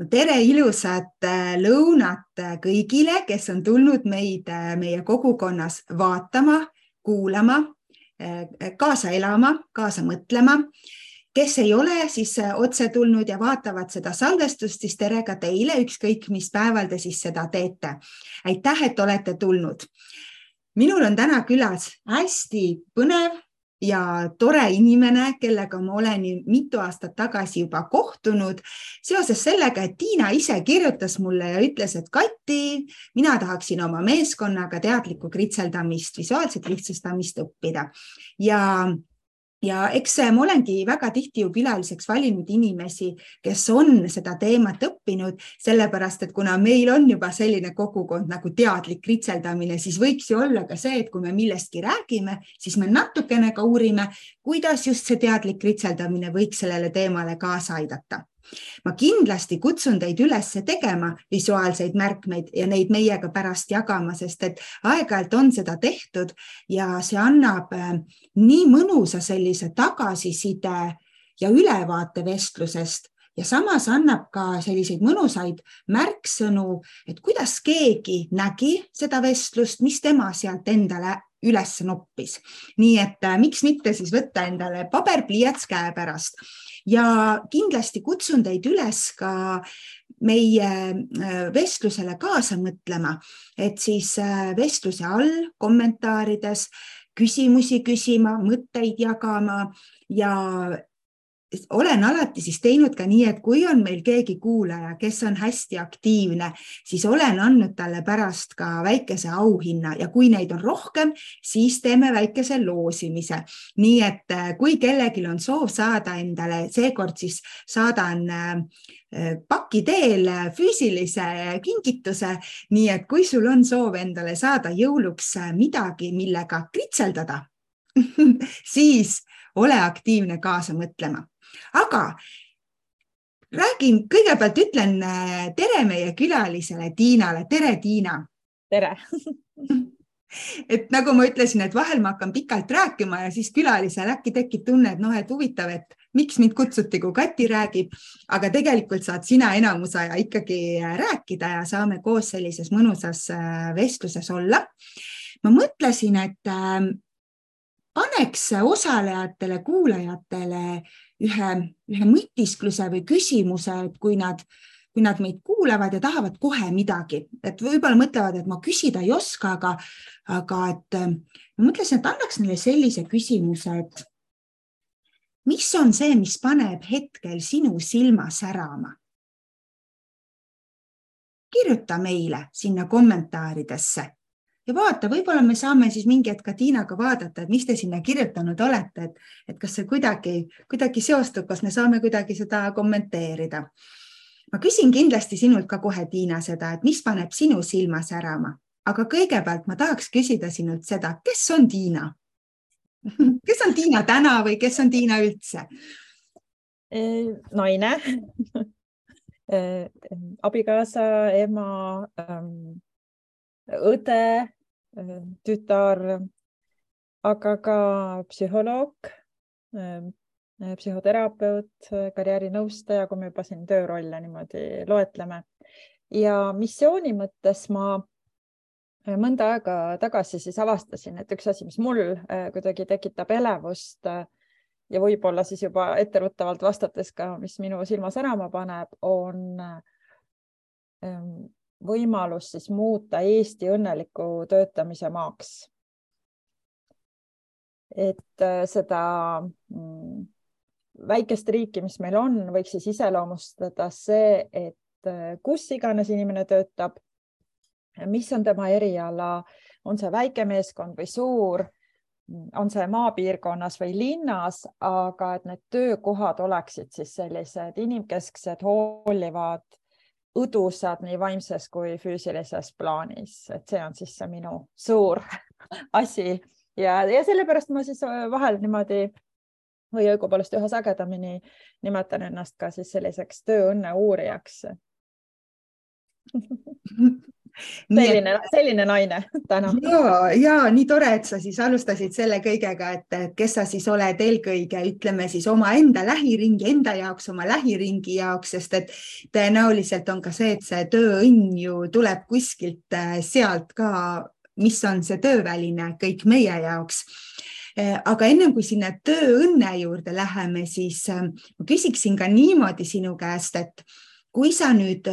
no tere ilusat äh, lõunat äh, kõigile, kes on tulnud meid äh, meie kogukonnas vaatama, kuulama, kaasa elama, kaasa mõtlema. kes ei ole siis otse tulnud ja vaatavad seda salvestust, siis tere ka teile, ükskõik mis päeval te siis seda teete. aitäh, et olete tulnud. minul on täna külas hästi põnev ja tore inimene, kellega ma olen mitu aastat tagasi juba kohtunud seoses sellega, et Tiina ise kirjutas mulle ja ütles, et Kati, mina tahaksin oma meeskonnaga teadlikku kritseldamist, visuaalset lihtsustamist õppida. Ja ja eks ma olengi väga tihti ju külaliseks valinud inimesi, kes on seda teemat õppinud, sellepärast et kuna meil on juba selline kogukond nagu teadlik ritseldamine, siis võiks ju olla ka see, et kui me millestki räägime, siis me natukene ka uurime, kuidas just see teadlik ritseldamine võiks sellele teemale kaasa aidata ma kindlasti kutsun teid üles tegema visuaalseid märkmeid ja neid meiega pärast jagama, sest et aeg-ajalt on seda tehtud ja see annab äh, nii mõnusa sellise tagasiside ja ülevaate vestlusest ja samas annab ka selliseid mõnusaid märksõnu, et kuidas keegi nägi seda vestlust, mis tema sealt endale üles noppis. nii et äh, miks mitte siis võtta endale paber, pliiats käepärast ja kindlasti kutsun teid üles ka meie äh, vestlusele kaasa mõtlema, et siis äh, vestluse all kommentaarides küsimusi küsima, mõtteid jagama ja olen alati siis teinud ka nii, et kui on meil keegi kuulaja, kes on hästi aktiivne, siis olen andnud talle pärast ka väikese auhinna ja kui neid on rohkem, siis teeme väikese loosimise. nii et äh, kui kellelgi on soov saada endale, seekord siis saadan äh, paki teel füüsilise kingituse, nii et kui sul on soov endale saada jõuluks midagi, millega kritseldada siis ole aktiivne kaasa mõtlema aga räägin, kõigepealt ütlen äh, tere meie külalisele Tiinale, tere, Tiina. tere et nagu ma ütlesin, et vahel ma hakkan pikalt rääkima ja siis külalisel äkki tekib tunne, et noh, et huvitav, et miks mind kutsuti, kui Kati räägib, aga tegelikult saad sina enamus aja ikkagi äh, rääkida ja saame koos sellises mõnusas äh, vestluses olla. ma mõtlesin, et paneks osalejatele, kuulajatele ühe, ühe mõtiskluse või küsimuse, et kui nad, kui nad meid kuulavad ja tahavad kohe midagi, et võib-olla mõtlevad, et ma küsida ei oska, aga, aga et ma mõtlesin, et annaks neile sellise küsimuse, et mis on see, mis paneb hetkel sinu silma särama? kirjuta meile sinna kommentaaridesse ja vaata, võib-olla me saame siis mingi hetk ka Tiinaga vaadata, et mis te sinna kirjutanud olete, et, et kas see kuidagi, kuidagi seostub, kas me saame kuidagi seda kommenteerida. ma küsin kindlasti sinult ka kohe, Tiina, seda, et mis paneb sinu silma särama, aga kõigepealt ma tahaks küsida sinult seda, kes on Tiina kes on Tiina täna või kes on Tiina üldse? naine abikaasa, ema, ähm, õde tütar, aga ka psühholoog, psühhoterapeut, karjäärinõustaja, kui me juba siin töörolle niimoodi loetleme. ja missiooni mõttes ma äh, mõnda aega tagasi siis avastasin, et üks asi, mis mul äh, kuidagi tekitab elevust äh, ja võib-olla siis juba etteruttavalt vastates ka, mis minu silma särama paneb, on ähm, võimalus siis muuta Eesti õnneliku töötamise maaks. et äh, seda mm, väikest riiki, mis meil on, võiks siis iseloomustada see, et äh, kus iganes inimene töötab, mis on tema eriala, on see väike meeskond või suur, on see maapiirkonnas või linnas, aga et need töökohad oleksid siis sellised inimkesksed, hoolivad õdusad nii vaimses kui füüsilises plaanis, et see on siis see minu suur asi. Ja, ja sellepärast ma siis vahel niimoodi või õigupoolest üha sagedamini nimetan ennast ka siis selliseks tööõnne uurijaks selline, selline naine täna. ja, ja nii tore, et sa siis alustasid selle kõigega, et kes sa siis oled eelkõige, ütleme siis omaenda lähiringi, enda jaoks, oma lähiringi jaoks, sest et tõenäoliselt on ka see, et see tööõnn ju tuleb kuskilt äh, sealt ka, mis on see tööväline kõik meie jaoks äh, aga ennem kui sinna tööõnne juurde läheme, siis äh, ma küsiksin ka niimoodi sinu käest, et kui sa nüüd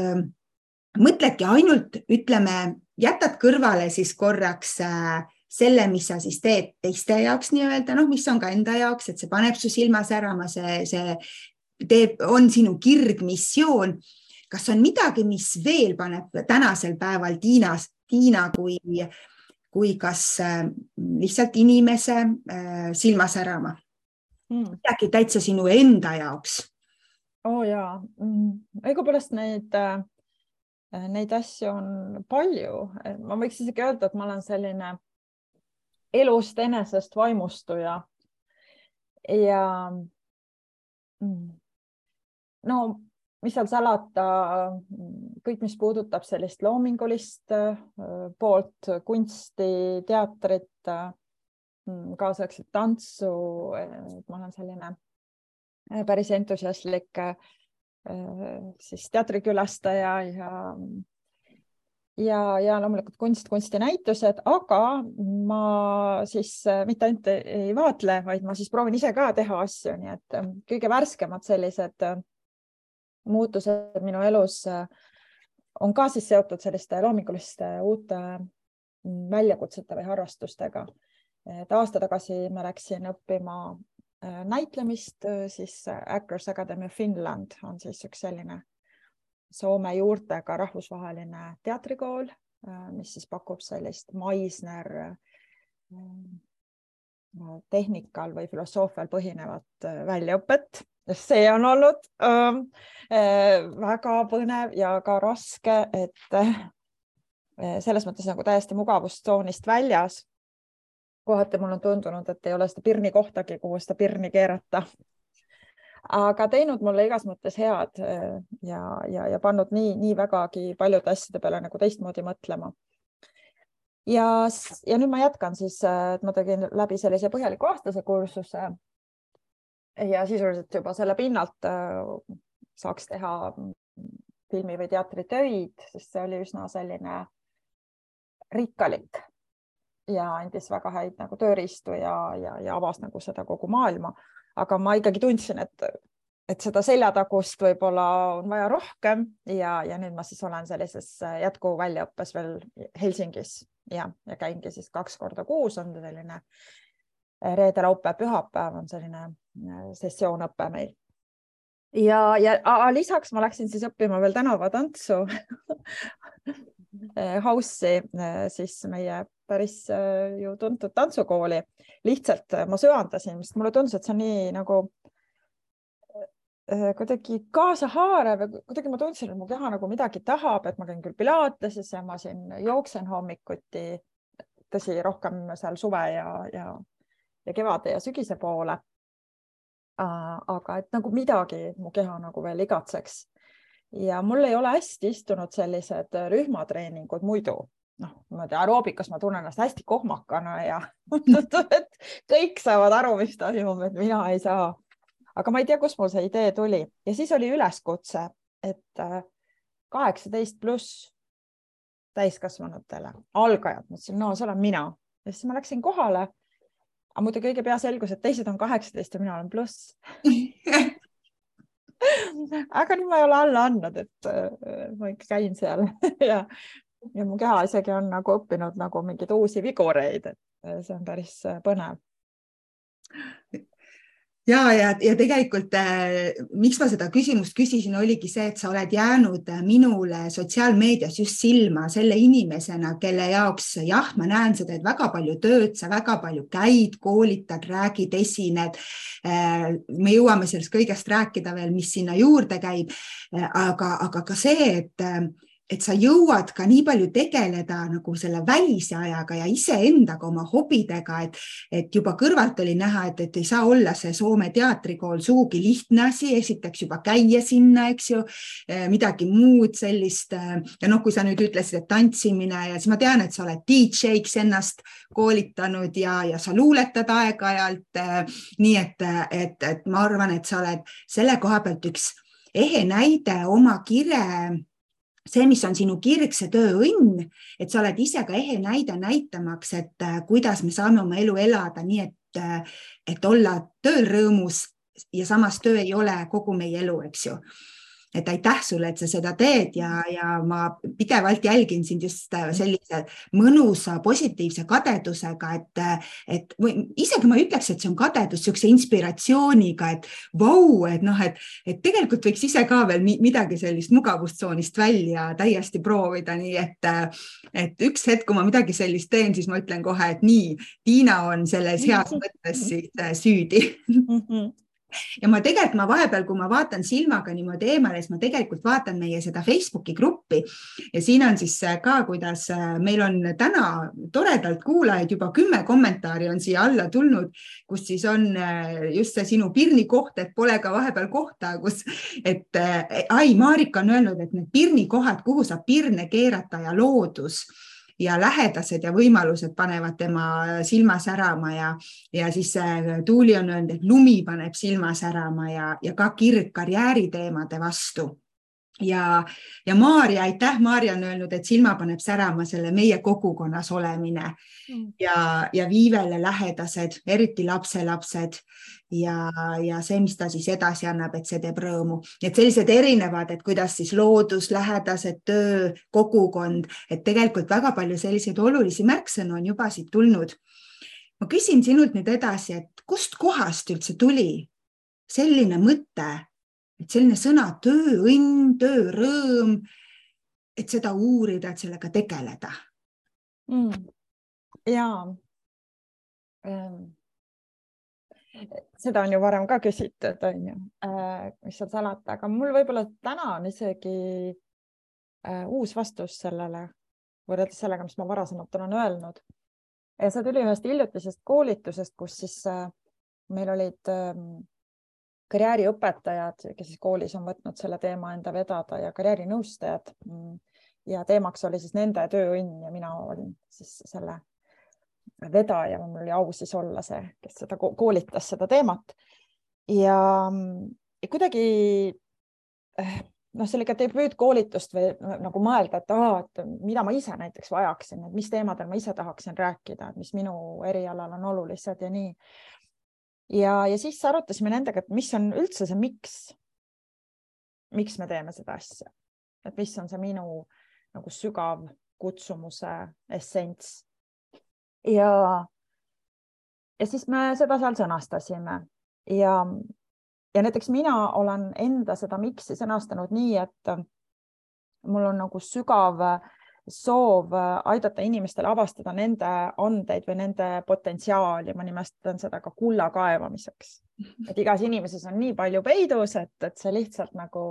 mõtledki ainult, ütleme, jätad kõrvale siis korraks äh, selle, mis sa siis teed teiste jaoks nii-öelda, noh, mis on ka enda jaoks, et see paneb su silma särama, see, see teeb, on sinu kirgmissioon. kas on midagi, mis veel paneb tänasel päeval Tiinas, Tiina kui, kui kas äh, lihtsalt inimese äh, silma särama hmm.? midagi täitsa sinu enda jaoks? oo oh, jaa, mm, õigupoolest neid neid asju on palju, ma võiks isegi öelda, et ma olen selline elust enesest vaimustuja. ja mm, no mis seal salata, kõik, mis puudutab sellist loomingulist äh, poolt, kunsti, teatrit, mm, kaasaegset tantsu, ma olen selline äh, päris entusiastlik Äh, siis teatrikülastaja ja ja, ja loomulikult kunst, kunstinäitused, aga ma siis äh, mitte ainult ei vaatle, vaid ma siis proovin ise ka teha asju, nii et äh, kõige värskemad sellised muutused minu elus on ka siis seotud selliste loominguliste uute mm, väljakutsete või harrastustega. et aasta tagasi ma läksin õppima Äh, näitlemist, äh, siis äh, Actors Academy Finland on siis üks selline Soome juurtega rahvusvaheline teatrikool, mis siis pakub sellist Maisner tehnikal või filosoofial põhinevat väljaõpet. see on olnud äh, väga põnev ja ka raske, et äh, selles mõttes nagu täiesti mugavustsoonist väljas kohati mulle on tundunud, et ei ole seda pirni kohtagi, kuhu seda pirni keerata. aga teinud mulle igas mõttes head äh, ja, ja, ja pannud nii, nii vägagi paljude asjade peale nagu teistmoodi mõtlema. ja, ja nüüd ma jätkan siis, äh, et ma tegin läbi sellise põhjaliku aastase kursuse. ja sisuliselt juba selle pinnalt äh, saaks teha filmi või teatritöid, sest see oli üsna selline rikkalik ja andis väga häid nagu tööriistu ja, ja, ja avas nagu seda kogu maailma. aga ma ikkagi tundsin, et, et seda seljatagust võib-olla on vaja rohkem ja, ja nüüd ma siis olen sellises jätkuväljaõppes veel Helsingis ja, ja käingi siis kaks korda kuus on selline reede, laupäev, pühapäev on selline äh, sessioonõpe meil ja, ja a, lisaks ma läksin siis õppima veel tänavatantsu House'i siis meie päris äh, ju tuntud tantsukooli. lihtsalt äh, ma söandasin, sest mulle tundus, et see on nii nagu äh, kuidagi kaasahaarav ja kuidagi ma tundsin, et mu keha nagu midagi tahab, et ma käin küll pilateses ja ma siin jooksen hommikuti, tõsi, rohkem seal suve ja, ja, ja kevade ja sügise poole. aga et nagu midagi mu keha nagu veel igatseks ja mul ei ole hästi istunud sellised rühmatreeningud muidu, noh, niimoodi aeroobikas ma tunnen ennast hästi kohmakana ja et kõik saavad aru, mis toimub, et mina ei saa. aga ma ei tea, kust mul see idee tuli. Ja siis oli üleskutse, et äh, kaheksateist pluss täiskasvanutele, algajad, mõtlesin, no see olen mina. Ja siis ma läksin kohale. aga muidugi õige pea selgus, et teised on kaheksateist ja mina olen pluss. Aga nüüd ma ei ole alla andnud, et äh, ma ikka käin seal. Ja ja mu keha isegi on nagu õppinud nagu mingeid uusi vigureid, et see on päris äh, põnev. ja, ja, ja tegelikult äh, miks ma seda küsimust küsisin, oligi see, et sa oled jäänud äh, minule sotsiaalmeedias just silma selle inimesena, kelle jaoks jah, ma näen, sa teed väga palju tööd, sa väga palju käid, koolitad, räägid, esined me jõuame sellest kõigest rääkida veel, mis sinna juurde käib aga, aga ka see, et et sa jõuad ka nii palju tegeleda nagu selle välise ajaga ja iseendaga, oma hobidega, et, et juba kõrvalt oli näha, et, et ei saa olla see Soome teatrikool sugugi lihtne asi, esiteks juba käia sinna, eks ju, eh, midagi muud sellist. Eh, ja noh, kui sa nüüd ütlesid, et tantsimine ja siis ma tean, et sa oled DJ-ks ennast koolitanud ja, ja sa luuletad aeg-ajalt. Eh, nii et, et, et ma arvan, et sa oled selle koha pealt üks ehe näide oma kire see, mis on sinu kirg, see tööõnn, et sa oled ise ka ehe näide näitamaks, et äh, kuidas me saame oma elu elada nii, et, äh, et olla tööl rõõmus ja samas töö ei ole kogu meie elu, eks ju et aitäh sulle, et sa seda teed ja, ja ma pidevalt jälgin sind just äh, sellise mõnusa positiivse kadedusega, et, et või isegi ma ei ütleks, et see on kadedus, niisuguse inspiratsiooniga, et vau, et noh, et, et tegelikult võiks ise ka veel midagi sellist mugavustsoonist välja täiesti proovida, nii et, et üks hetk, kui ma midagi sellist teen, siis ma ütlen kohe, et nii, Tiina on selles heas mõttes siis äh, süüdi. Mm. -hmm ja ma tegelikult, ma vahepeal, kui ma vaatan silmaga niimoodi eemale, siis ma tegelikult vaatan meie seda Facebooki gruppi. Ja siin on siis äh, ka, kuidas äh, meil on täna toredalt kuulajaid, juba kümme kommentaari on siia alla tulnud, kus siis on äh, just see sinu pirni koht, et pole ka vahepeal kohta, kus, et ai, Marika on öelnud, et need pirnikohad, kuhu saab pirne keerata ja loodus ja lähedased ja võimalused panevad tema silma särama ja, ja siis Tuuli on öelnud, et lumi paneb silma särama ja, ja ka kirg karjääriteemade vastu ja, ja Maarja, aitäh, Maarja on öelnud, et silma paneb särama selle meie kogukonnas olemine mm. ja, ja Viivele lähedased, eriti lapselapsed ja, ja see, mis ta siis edasi annab, et see teeb rõõmu, et sellised erinevad, et kuidas siis loodus, lähedased, töö, kogukond, et tegelikult väga palju selliseid olulisi märksõnu on juba siit tulnud. ma küsin sinult nüüd edasi, et kust kohast üldse tuli selline mõte et selline sõna tööõnn, töörõõm, et seda uurida, et sellega tegeleda. Mm.. ja ähm, seda on ju varem ka küsitud, on ju äh,, mis seal salata, aga mul võib-olla täna on isegi äh, uus vastus sellele võrreldes sellega, mis ma varasemalt olen öelnud. ja see tuli ühest hiljutisest koolitusest, kus siis äh, meil olid äh, karjääriõpetajad, kes siis koolis on võtnud selle teema enda vedada ja karjäärinõustajad. ja teemaks oli siis nende tööõnn ja mina olin siis selle vedaja, mul oli au siis olla see, kes seda koolitas, seda teemat. ja, ja kuidagi eh, noh, sellega debüütkoolitust või nagu mõelda, et aa, et mida ma ise näiteks vajaksin, et mis teemadel ma ise tahaksin rääkida, mis minu erialal on olulised ja nii ja, ja siis arutasime nendega, et mis on üldse see miks. miks me teeme seda asja, et mis on see minu nagu sügav kutsumuse essents. ja, ja siis me seda seal sõnastasime ja, ja näiteks mina olen enda seda miks'i sõnastanud nii, et mul on nagu sügav äh, soov äh, aidata inimestel avastada nende andeid või nende potentsiaali, ma nimestan seda ka kulla kaevamiseks. et igas inimeses on nii palju peidus, et, et see lihtsalt nagu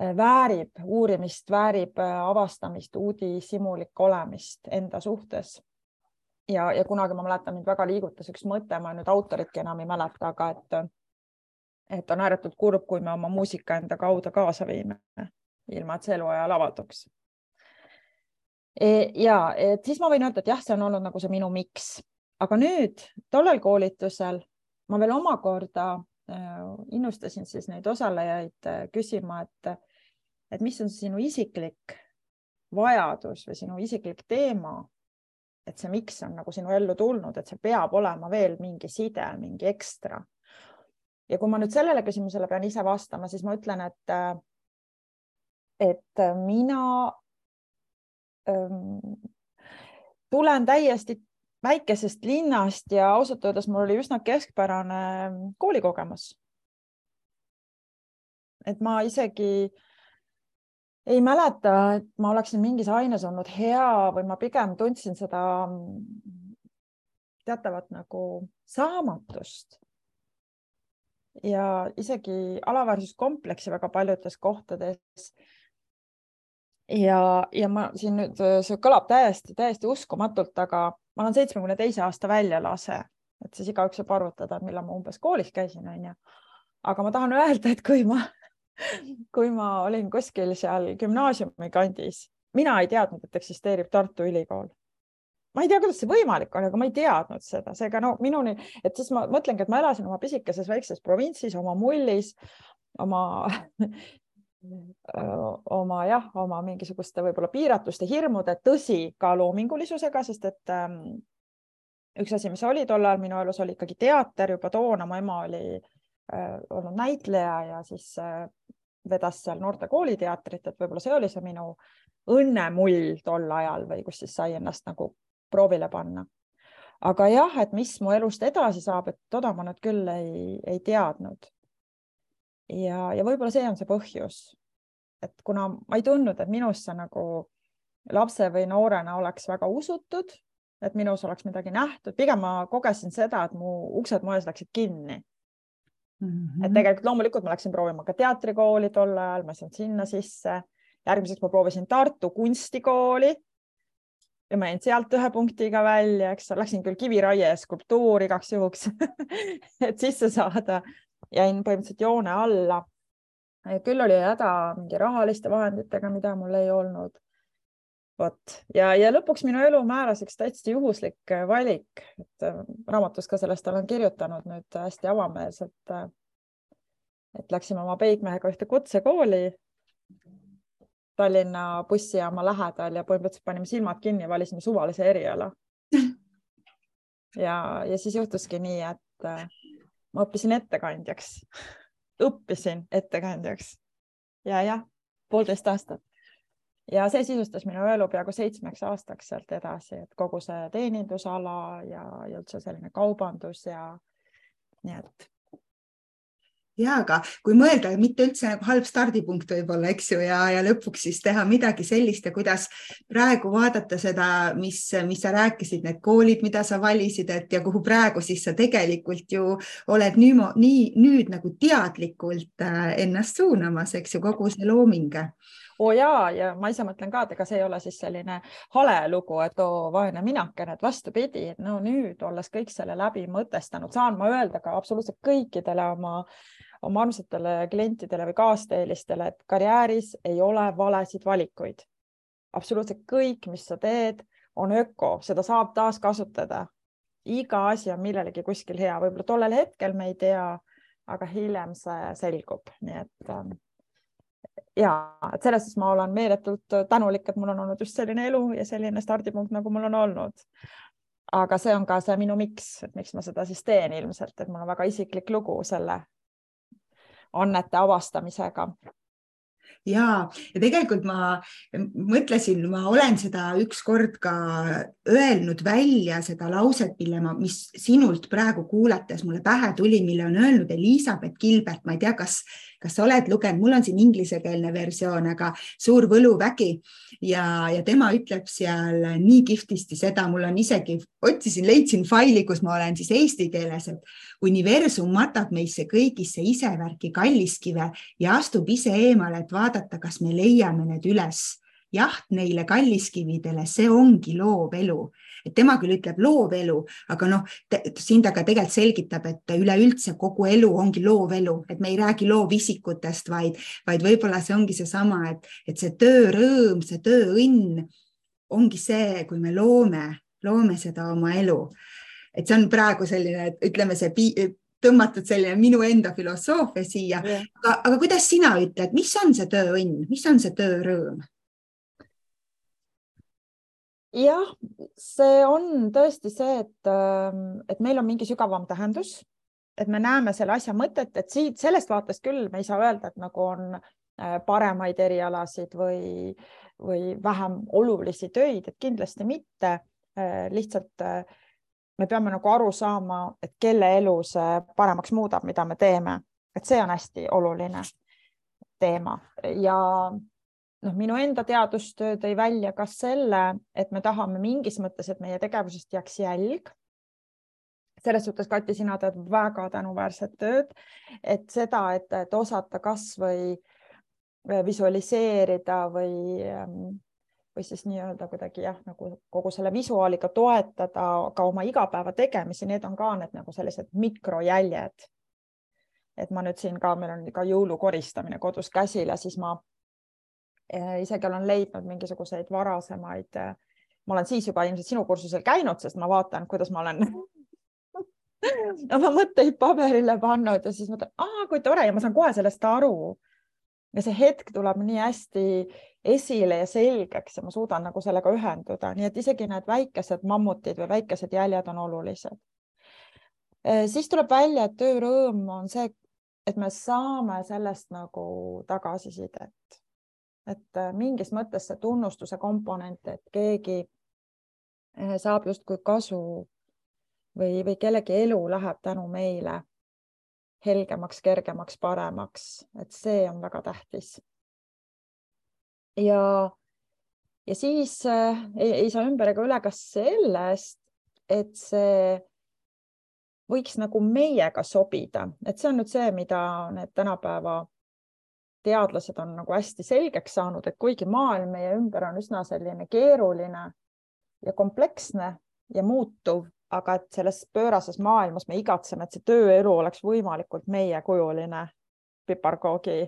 äh, väärib uurimist, väärib äh, avastamist, uudishimulik olemist enda suhtes. ja, ja kunagi ma mäletan, mind väga liigutas üks mõte, ma nüüd autoritki enam ei mäleta, aga et, et on ääretult kurb, kui me oma muusika enda kaudu kaasa viime, ilma et see eluajal avalduks ja et siis ma võin öelda, et jah, see on olnud nagu see minu miks, aga nüüd tollel koolitusel ma veel omakorda äh, innustasin siis neid osalejaid äh, küsima, et, et mis on sinu isiklik vajadus või sinu isiklik teema. et see miks on nagu sinu ellu tulnud, et see peab olema veel mingi side, mingi ekstra. ja kui ma nüüd sellele küsimusele pean ise vastama, siis ma ütlen, et, äh, et mina tulen täiesti väikesest linnast ja ausalt öeldes mul oli üsna keskpärane koolikogemus. et ma isegi ei mäleta, et ma oleksin mingis aines olnud hea või ma pigem tundsin seda teatavat nagu saamatust. ja isegi alaväärsuskompleksi väga paljudes kohtades ja, ja ma siin nüüd, see kõlab täiesti, täiesti uskumatult, aga ma olen seitsmekümne teise aasta väljalase, et siis igaüks saab arvutada, millal ma umbes koolis käisin, onju. aga ma tahan öelda, et kui ma, kui ma olin kuskil seal gümnaasiumi kandis, mina ei teadnud, et eksisteerib Tartu Ülikool ma ei tea, kuidas see võimalik on, aga ma ei teadnud seda, seega no minuni, et siis ma mõtlengi, et ma elasin oma pisikeses väikses provintsis, oma mullis, oma oma jah, oma mingisuguste võib-olla piiratuste, hirmude, tõsi, ka loomingulisusega, sest et ähm, üks asi, mis oli tol ajal minu elus, oli ikkagi teater juba toona, mu ema oli äh, olnud näitleja ja siis äh, vedas seal noorte kooliteatrit, et võib-olla see oli see minu õnnemull tol ajal või kus siis sai ennast nagu proovile panna. aga jah, et mis mu elust edasi saab, et toda ma nüüd küll ei, ei teadnud. Ja, ja võib-olla see on see põhjus, et kuna ma ei tundnud, et minusse nagu lapse või noorena oleks väga usutud, et minus oleks midagi nähtud, pigem ma kogesin seda, et mu uksed mu ees läksid kinni Mm -hmm. et tegelikult loomulikult ma läksin proovima ka teatrikooli tol ajal, ma sain sinna sisse. järgmiseks ma proovisin Tartu kunstikooli, ja ma jäin sealt ühe punktiga välja, eks läksin küll kiviraie ja skulptuuri igaks juhuks et sisse saada, jäin põhimõtteliselt joone alla. küll oli häda mingi rahaliste vahenditega, mida mul ei olnud. vot ja, ja lõpuks minu elu määras üks täitsa juhuslik valik, et äh, raamatus ka sellest olen kirjutanud nüüd hästi avameelselt. Äh, et läksime oma peigmehega ühte kutsekooli Tallinna bussijaama lähedal ja põhimõtteliselt panime silmad kinni valisime suvalise eriala. ja, ja siis juhtuski nii, et äh, ma õppisin ettekandjaks, õppisin ettekandjaks. Ja jah, poolteist aastat. Ja see sisustas minu elu peaaegu seitsmeks aastaks sealt edasi, et kogu see teenindusala ja, ja üldse selline kaubandus ja nii et ja aga kui mõelda, mitte üldse nagu halb stardipunkt võib-olla, eks ju, ja, ja lõpuks siis teha midagi sellist ja kuidas praegu vaadata seda, mis, mis sa rääkisid, need koolid, mida sa valisid, et ja kuhu praegu siis sa tegelikult ju oled nüüd, nii nüüd nagu teadlikult äh, ennast suunamas, eks ju, kogu see looming oo jaa, ja ma ise mõtlen ka, et ega see ei ole siis selline hale lugu, et oo vaene minakene, et vastupidi, et no nüüd olles kõik selle läbi mõtestanud, saan ma öelda ka absoluutselt kõikidele oma oma armsatele klientidele või kaasteelistele, et karjääris ei ole valesid valikuid. absoluutselt kõik, mis sa teed, on öko, seda saab taaskasutada. iga asi on millelegi kuskil hea, võib-olla tollel hetkel me ei tea, aga hiljem see selgub, nii et ähm, ja et selles suhtes ma olen meeletult tänulik, et mul on olnud just selline elu ja selline stardipunkt, nagu mul on olnud. aga see on ka see minu miks, et miks ma seda siis teen ilmselt, et mul on väga isiklik lugu selle annete avastamisega ja, ja tegelikult ma mõtlesin, ma olen seda ükskord ka öelnud välja, seda lauset, mille ma, mis sinult praegu kuulates mulle pähe tuli, mille on öelnud Elizabeth Gilbert, ma ei tea, kas kas sa oled lugenud, mul on siin inglisekeelne versioon, aga Suur võluvägi. Ja, ja tema ütleb seal nii kihvtisti seda, mul on isegi, otsisin, leidsin faili, kus ma olen siis eesti keeles, et universum matab meisse kõigisse isevärki kalliskive ja astub ise eemale, et vaadata, kas me leiame need üles. Jaht neile kalliskividele, see ongi loov elu, et tema küll ütleb loov elu, aga noh, siin ta ka tegelikult selgitab, et üleüldse kogu elu ongi loov elu, et me ei räägi loovisikutest, vaid, vaid võib-olla see ongi seesama, et, et see töörõõm, see tööõnn ongi see, kui me loome, loome seda oma elu. Et see on praegu selline, ütleme see tõmmatud selline minu enda filosoofia siia yeah., aga, aga kuidas sina ütled, mis on see tööõnn, mis on see töörõõm? jah, see on tõesti see, et, ähm, et meil on mingi sügavam tähendus, et me näeme selle asja mõtet, et siit sellest vaatest küll me ei saa öelda, et nagu on äh, paremaid erialasid või, või vähem olulisi töid, et kindlasti mitte. Äh, lihtsalt äh, me peame nagu aru saama, et kelle elu see paremaks muudab, mida me teeme, et see on hästi oluline teema ja noh, minu enda teadustöö tõi välja ka selle, et me tahame mingis mõttes, et meie tegevusest jääks jälg. selles suhtes, Kati, sina teed väga tänuväärset tööd, et seda, et, osata kasvõi visualiseerida või, ähm, või siis nii-öelda kuidagi jah, nagu kogu selle visuaaliga toetada ka oma igapäeva tegemisi, need on ka need nagu sellised mikrojäljed. et ma nüüd siin ka, meil on ka jõulukoristamine kodus käsil ja siis ma äh, isegi olen leidnud mingisuguseid varasemaid. Äh, ma olen siis juba ilmselt sinu kursusel käinud, sest ma vaatan, kuidas ma olen oma mõtteid paberile pannud ja siis mõtlen, aa, kui tore ja ma saan kohe sellest aru ja see hetk tuleb nii hästi esile ja selgeks ja ma suudan nagu sellega ühenduda, nii et isegi need väikesed mammutid või väikesed jäljed on olulised. Eh, siis tuleb välja, et töörõõm on see, et me saame sellest nagu tagasisidet, et eh, mingis mõttes see tunnustuse komponent, et keegi eh, saab justkui kasu või, või kellegi elu läheb tänu meile helgemaks, kergemaks, paremaks, et see on väga tähtis. ja, ja siis äh, ei, ei saa ümber ega üle ka sellest, et see võiks nagu meiega sobida, et see on nüüd see, mida need tänapäeva teadlased on nagu hästi selgeks saanud, et kuigi maailm meie ümber on üsna selline keeruline ja kompleksne ja muutuv, aga et selles pöörases maailmas me igatseme, et see tööelu oleks võimalikult meiekujuline piparkoogi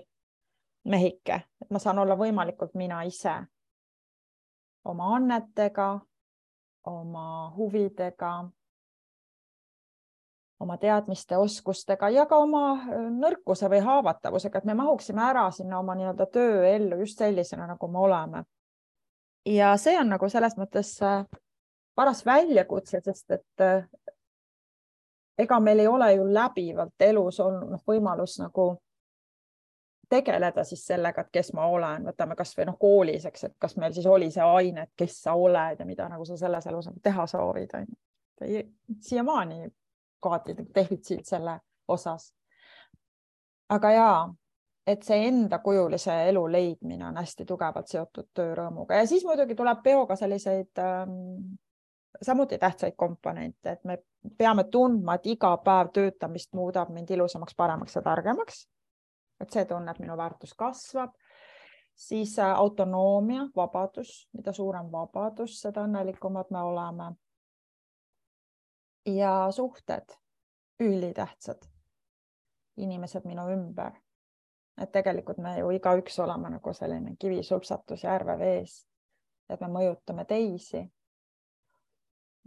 mehike, et ma saan olla võimalikult mina ise oma annetega, oma huvidega, oma teadmiste, oskustega ja ka oma äh, nõrkuse või haavatavusega, et me mahuksime ära sinna oma nii-öelda tööellu just sellisena, nagu me oleme. ja see on nagu selles mõttes äh, paras väljakutse, sest et äh, ega meil ei ole ju läbivalt elus olnud noh, võimalus nagu tegeleda siis sellega, et kes ma olen, võtame kasvõi noh, koolis, eks, et kas meil siis oli see aine, et kes sa oled ja mida nagu sa selles elus nagu teha soovid, on ju. siiamaani kohati defitsiit selle osas. aga ja, et see endakujulise elu leidmine on hästi tugevalt seotud töörõõmuga ja siis muidugi tuleb peoga selliseid ähm, samuti tähtsaid komponente, et me peame tundma, et iga päev töötamist muudab mind ilusamaks, paremaks ja targemaks. et see tunne, et minu väärtus kasvab. siis äh, autonoomia, vabadus, mida suurem vabadus, seda õnnelikumad me oleme. ja suhted, ülitähtsad. inimesed minu ümber. et tegelikult me ju igaüks oleme nagu selline kivisupsatus järve vees. et me mõjutame teisi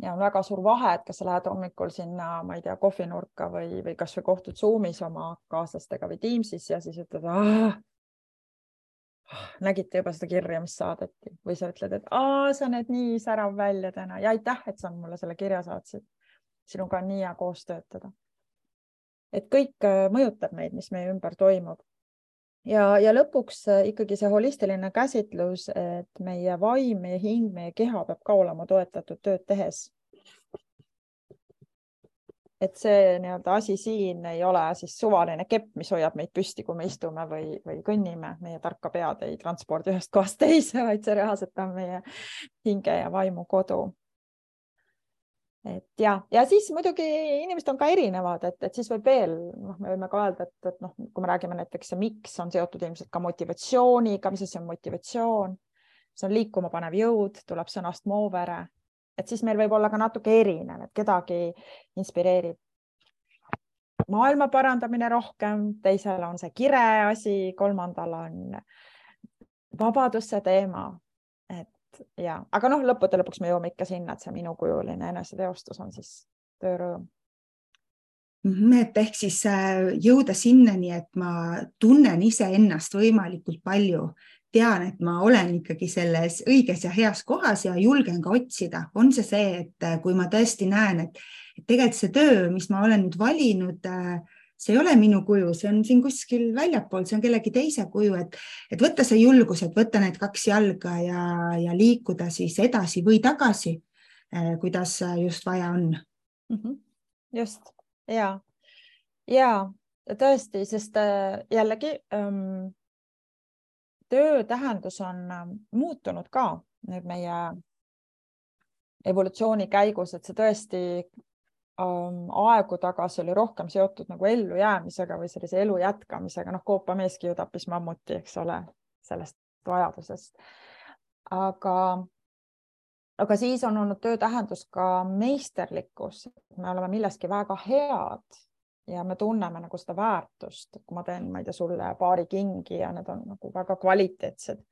ja on väga suur vahe, et kas sa lähed hommikul sinna, ma ei tea, kohvinurka või, või kasvõi kohtud Zoomis oma kaaslastega või Teamsis ja siis ütled, nägite juba seda kirja, mis saadeti või sa ütled, et aa, sa näed nii särav välja täna ja aitäh, et sa mulle selle kirja saatsid. sinuga on nii hea koos töötada. et kõik äh, mõjutab meid, mis meie ümber toimub ja, ja lõpuks äh, ikkagi see holistiline käsitlus, et meie vaim, meie hing, meie keha peab ka olema toetatud tööd tehes. et see nii-öelda asi siin ei ole siis suvaline kepp, mis hoiab meid püsti, kui me istume või, või kõnnime, meie tarka pead ei transpordi ühest kohast teise, vaid see reaalselt on meie hinge ja vaimu kodu et ja, ja siis muidugi inimesed on ka erinevad, et, et siis võib veel, noh, me võime ka öelda, et, et noh, kui me räägime näiteks, miks on seotud ilmselt ka motivatsiooniga, mis asi on motivatsioon, see on liikuma panev jõud, tuleb sõnast moovere, et siis meil võib olla ka natuke erinev, et kedagi inspireerib maailma parandamine rohkem, teisel on see kire asi, kolmandal on vabaduse teema ja, aga noh, lõppude lõpuks me jõuame ikka sinna, et see minukujuline eneseteostus on siis töörõõm mhm, et ehk siis äh, jõuda sinnani, et ma tunnen iseennast võimalikult palju, tean, et ma olen ikkagi selles õiges ja heas kohas ja julgen ka otsida, on see see, et äh, kui ma tõesti näen, et tegelikult see töö, mis ma olen nüüd valinud äh, see ei ole minu kuju, see on siin kuskil väljapool, see on kellegi teise kuju, et, et võtta see julgus, et võtta need kaks jalga ja, ja liikuda siis edasi või tagasi, eh, kuidas just vaja on mm. -hmm. just ja, ja tõesti, sest äh, jällegi ähm, töö tähendus on ähm, muutunud ka nüüd meie evolutsiooni käigus, et see tõesti aegu tagasi oli rohkem seotud nagu ellujäämisega või sellise elu jätkamisega, noh, koopameeski ju tappis mammuti, eks ole, sellest vajadusest. aga, aga siis on olnud töö tähendus ka meisterlikkus, me oleme milleski väga head ja me tunneme nagu seda väärtust, kui ma teen, ma ei tea, sulle paari kingi ja need on nagu väga kvaliteetsed.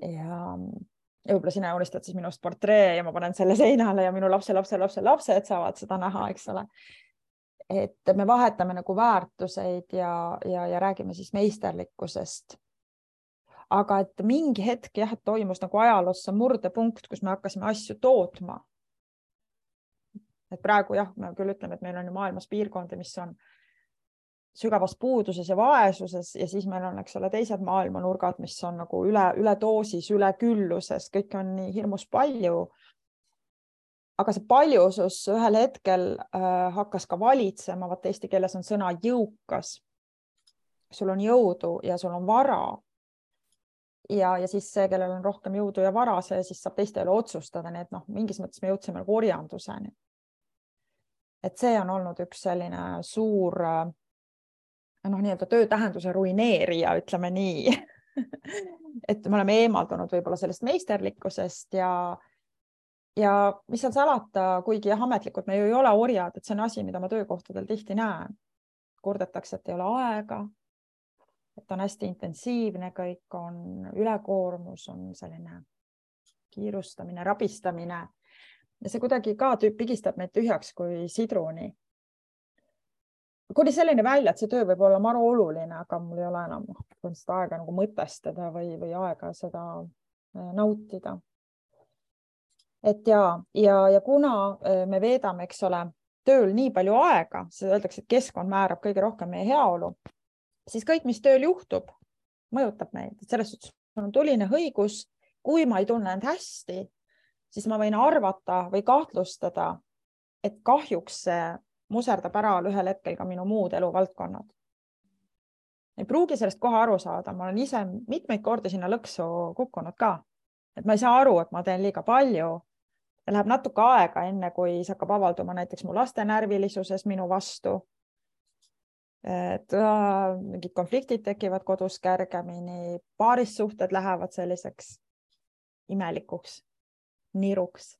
ja ja võib-olla sina joonistad siis minust portree ja ma panen selle seinale ja minu lapse, lapse, lapse, lapsed saavad seda näha, eks ole. et me vahetame nagu väärtuseid ja, ja, ja räägime siis meisterlikkusest. aga et mingi hetk jah, toimus nagu ajaloos see murdepunkt, kus me hakkasime asju tootma. et praegu jah, me küll ütleme, et meil on ju maailmas piirkondi, mis on sügavas puuduses ja vaesuses ja siis meil on, eks ole, teised maailmanurgad, mis on nagu üle, üledoosis, ülekülluses, kõike on nii hirmus palju. aga see paljusus ühel hetkel äh, hakkas ka valitsema, vaata eesti keeles on sõna jõukas. sul on jõudu ja sul on vara. ja, ja siis see, kellel on rohkem jõudu ja vara, see siis saab teiste üle otsustada, nii et noh, mingis mõttes me jõudsime nagu orjanduseni. et see on olnud üks selline suur äh, noh, nii-öelda töö tähenduse ruineerija, ütleme nii. Et me oleme eemaldunud võib-olla sellest meisterlikkusest ja ja mis seal salata, kuigi jah, ametlikult me ju ei ole orjad, et see on asi, mida ma töökohtadel tihti näen. kurdetakse, et ei ole aega, et on hästi intensiivne, kõik on ülekoormus, on selline kiirustamine, rabistamine. Ja see kuidagi ka pigistab meid tühjaks kui sidruni kuni selleni välja, et see töö võib olla maru oluline, aga mul ei ole enam põhimõtteliselt aega nagu mõtestada või, või aega seda äh, nautida. et ja, ja, ja kuna äh, me veedame, eks ole, tööl nii palju aega, siis öeldakse, et keskkond määrab kõige rohkem meie heaolu, siis kõik, mis tööl juhtub, mõjutab meid, et selles suhtes on tuline õigus, kui ma ei tunne end hästi, siis ma võin arvata või kahtlustada, et kahjuks see muserdab ära ühel hetkel ka minu muud eluvaldkonnad. ei pruugi sellest kohe aru saada, ma olen ise mitmeid kordi sinna lõksu kukkunud ka, et ma ei saa aru, et ma teen liiga palju. Läheb natuke aega, enne kui see hakkab avalduma näiteks mu laste närvilisuses minu vastu. et äh, mingid konfliktid tekivad kodus kergemini, paarissuhted lähevad selliseks imelikuks, niruks.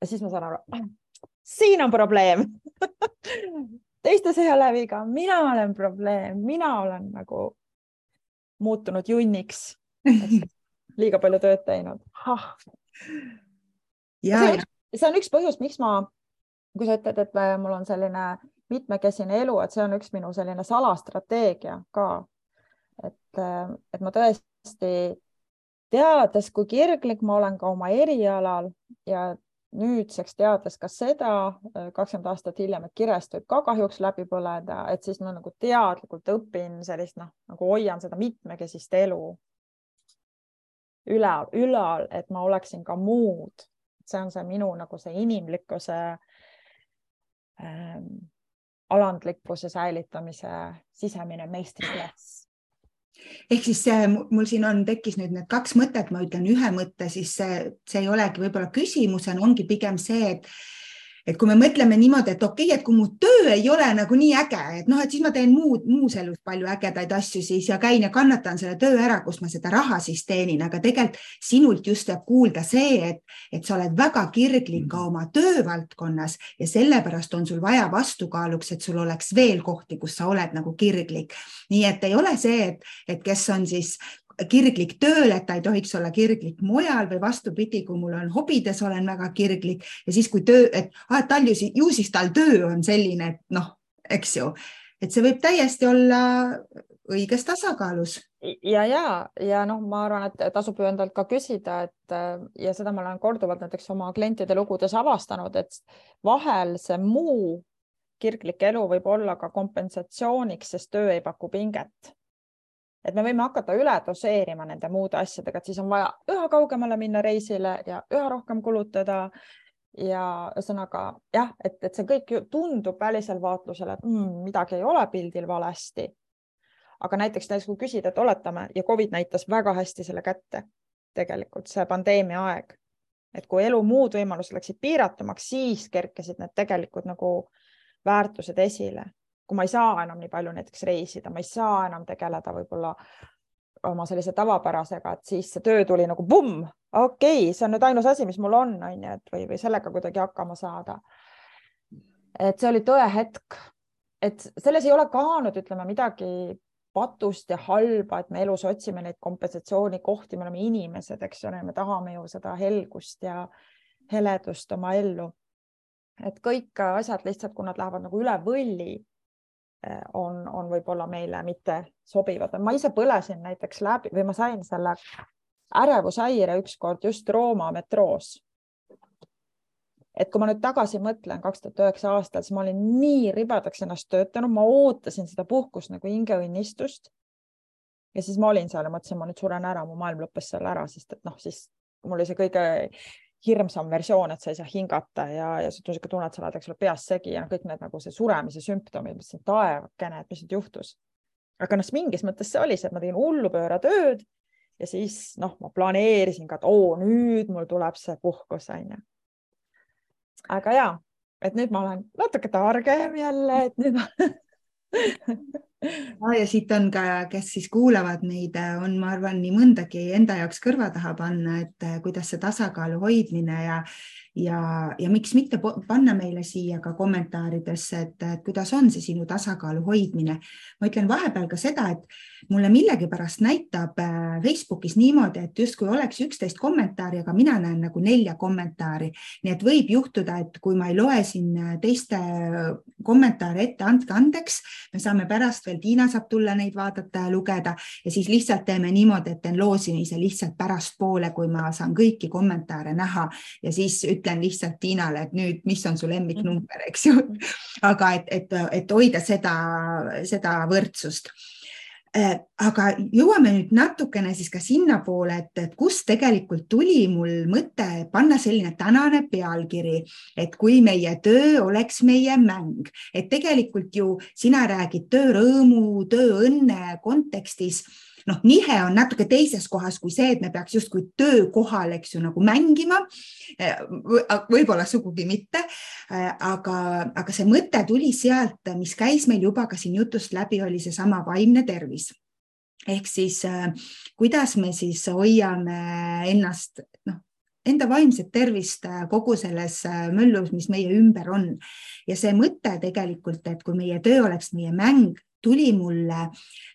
ja siis ma saan aru, siin on probleem teistes ei ole viga, mina olen probleem, mina olen nagu muutunud junniks. liiga palju tööd teinud. ja, see, see on üks põhjus, miks ma, kui sa ütled, et mul on selline mitmekesine elu, et see on üks minu selline salastrateegia ka. et, et ma tõesti teades, kui kirglik ma olen ka oma erialal ja nüüdseks teades ka seda, äh, kakskümmend aastat hiljem, et kirest võib ka kahjuks läbi põleda, et siis ma nagu teadlikult õpin sellist noh, nagu hoian seda mitmekesist elu üle, ülal, et ma oleksin ka muud. see on see minu nagu see inimlikkuse ähm,, alandlikkuse säilitamise sisemine meistriklass ehk siis see, mul siin on, tekkis nüüd need kaks mõtet, ma ütlen ühe mõtte, siis see, see ei olegi võib-olla küsimusena, ongi pigem see, et et kui me mõtleme niimoodi, et okei okay,, et kui mu töö ei ole nagu nii äge, et noh, et siis ma teen muud, muus elus palju ägedaid asju siis ja käin ja kannatan selle töö ära, kus ma seda raha siis teenin, aga tegelikult sinult just jääb kuulda see, et, et sa oled väga kirglik ka oma töövaldkonnas ja sellepärast on sul vaja vastukaaluks, et sul oleks veel kohti, kus sa oled nagu kirglik. nii et ei ole see, et, et kes on siis kirglik tööl, et ta ei tohiks olla kirglik mujal või vastupidi, kui mul on hobides, olen väga kirglik. Ja siis, kui töö, et ah, tal ju, ju siis tal töö on selline, et noh, eks ju, et see võib täiesti olla õiges tasakaalus. ja, ja, ja noh, ma arvan, et tasub ju endalt ka küsida, et ja seda ma olen korduvalt näiteks oma klientide lugudes avastanud, et vahel see muu kirglik elu võib olla ka kompensatsiooniks, sest töö ei paku pinget et me võime hakata üle doseerima nende muude asjadega, et siis on vaja üha kaugemale minna reisile ja üha rohkem kulutada. ja ühesõnaga jah, et, et see kõik ju tundub välisel vaatlusel, et mm, midagi ei ole pildil valesti. aga näiteks, näiteks kui küsida, et oletame ja Covid näitas väga hästi selle kätte, tegelikult see pandeemia aeg, et kui elu muud võimalused läksid piiratumaks, siis kerkisid need tegelikud nagu väärtused esile. Kui ma ei saa enam nii palju näiteks reisida, ma ei saa enam tegeleda võib-olla oma sellise tavapärasega, et siis see töö tuli nagu pumm, okei okay,, see on nüüd ainus asi, mis mul on, on ju, et või, või sellega kuidagi hakkama saada. et see oli tõehetk, et selles ei ole ka nüüd ütleme midagi patust ja halba, et me elus otsime neid kompensatsioonikohti, me oleme inimesed, eks ole, me tahame ju seda helgust ja heledust oma ellu. et kõik asjad lihtsalt, kui nad lähevad nagu üle võlli, on, on võib-olla meile mitte sobivad. ma ise põlesin näiteks läbi või ma sain selle ärevushäire ükskord just Rooma metroos et kui ma nüüd tagasi mõtlen kaks tuhat üheksa aastal, siis ma olin nii ribadaks ennast töötanud, ma ootasin seda puhkust nagu hingeõnnistust. ja siis ma olin seal ja mõtlesin, ma nüüd suren ära, mu maailm lõppes seal ära, sest et noh, siis mul oli see kõige hirmsam versioon, et sa ei saa hingata ja, ja sa ikka tunned, sa oled, eks ole, peas segi ja kõik need nagu see suremise sümptomid, mõtlesin, taevakene, et mis nüüd juhtus. aga noh, mingis mõttes see oli see, et ma tegin hullupööra tööd ja siis noh, ma planeerisin ka, et oo, nüüd mul tuleb see puhkus, onju aga ja, et nüüd ma olen natuke targem jälle, et nüüd ma no ja siit on ka, kes siis kuulavad meid, on, ma arvan, nii mõndagi enda jaoks kõrva taha panna, et kuidas see tasakaalu hoidmine ja ja, ja miks mitte panna meile siia ka kommentaaridesse, et, et kuidas on see sinu tasakaalu hoidmine. ma ütlen vahepeal ka seda, et mulle millegipärast näitab äh, Facebookis niimoodi, et justkui oleks üksteist kommentaari, aga mina näen nagu nelja kommentaari. nii et võib juhtuda, et kui ma ei loe siin äh, teiste kommentaare ette, andke andeks, me saame pärast veel, Tiina saab tulla neid vaadata ja lugeda ja siis lihtsalt teeme niimoodi, et teen loosimise lihtsalt pärastpoole, kui ma saan kõiki kommentaare näha ja siis ütlen ütlen lihtsalt Tiinale, et nüüd, mis on su lemmiknumber, eks ju. aga et, et, et hoida seda, seda võrdsust. Äh, aga jõuame nüüd natukene siis ka sinnapoole, et, et kust tegelikult tuli mul mõte panna selline tänane pealkiri, et kui meie töö oleks meie mäng, et tegelikult ju sina räägid töörõõmu, tööõnne kontekstis noh, nihe on natuke teises kohas kui see, et me peaks justkui töökohal, eks ju, nagu mängima. võib-olla sugugi mitte. aga, aga see mõte tuli sealt, mis käis meil juba ka siin jutust läbi, oli seesama vaimne tervis ehk siis kuidas me siis hoiame ennast, noh, enda vaimset tervist kogu selles möllus, mis meie ümber on. ja see mõte tegelikult, et kui meie töö oleks meie mäng, tuli mulle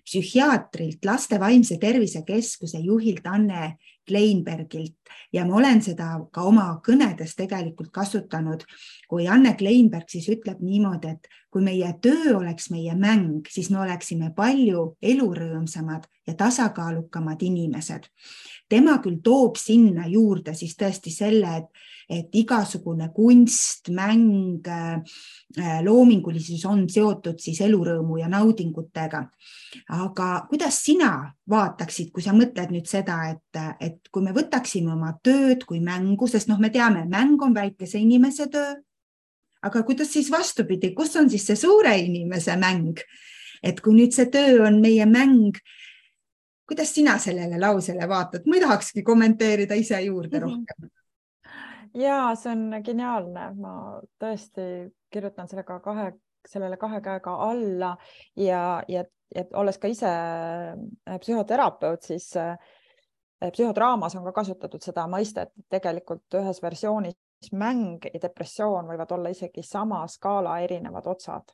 psühhiaatrilt, laste vaimse tervise keskuse juhilt Anne Kleinbergilt ja ma olen seda ka oma kõnedes tegelikult kasutanud, kui Anne Kleinberg siis ütleb niimoodi, et kui meie töö oleks meie mäng, siis me oleksime palju elurõõmsamad ja tasakaalukamad inimesed. tema küll toob sinna juurde siis tõesti selle, et et igasugune kunst, mäng, äh, loomingulisus on seotud siis elurõõmu ja naudingutega. aga kuidas sina vaataksid, kui sa mõtled nüüd seda, et, et kui me võtaksime oma tööd kui mängu, sest noh, me teame, mäng on väikese inimese töö. aga kuidas siis vastupidi, kus on siis see suure inimese mäng? et kui nüüd see töö on meie mäng kuidas sina sellele lausele vaatad, ma ei tahakski kommenteerida ise juurde mhm. rohkem ja see on geniaalne, ma tõesti kirjutan sellega kahe, sellele kahe käega alla ja, ja, ja olles ka ise äh, psühhoterapeut, siis äh, psühhodraamas on ka kasutatud seda mõistet, et tegelikult ühes versioonis mäng ja depressioon võivad olla isegi sama skaala erinevad otsad.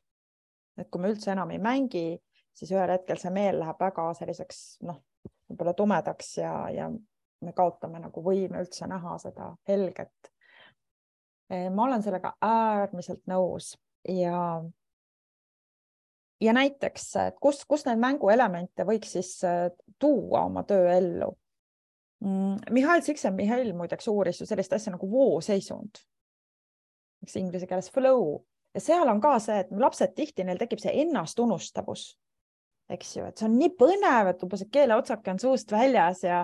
et kui me üldse enam ei mängi, siis ühel hetkel see meel läheb väga selliseks noh, võib-olla tumedaks ja, ja me kaotame nagu võime üldse näha seda helget. Eh, ma olen sellega äärmiselt nõus ja ja näiteks, kus, kus neid mänguelemente võiks siis eh, tuua oma tööellu. Mihhail Csikszentmihalj muideks uuris ju sellist asja nagu vooseisund, eks inglise keeles flow. Ja seal on ka see, et lapsed tihti, neil tekib see ennastunustavus, eks ju, et see on nii põnev, et umbes keeleotsake on suust väljas ja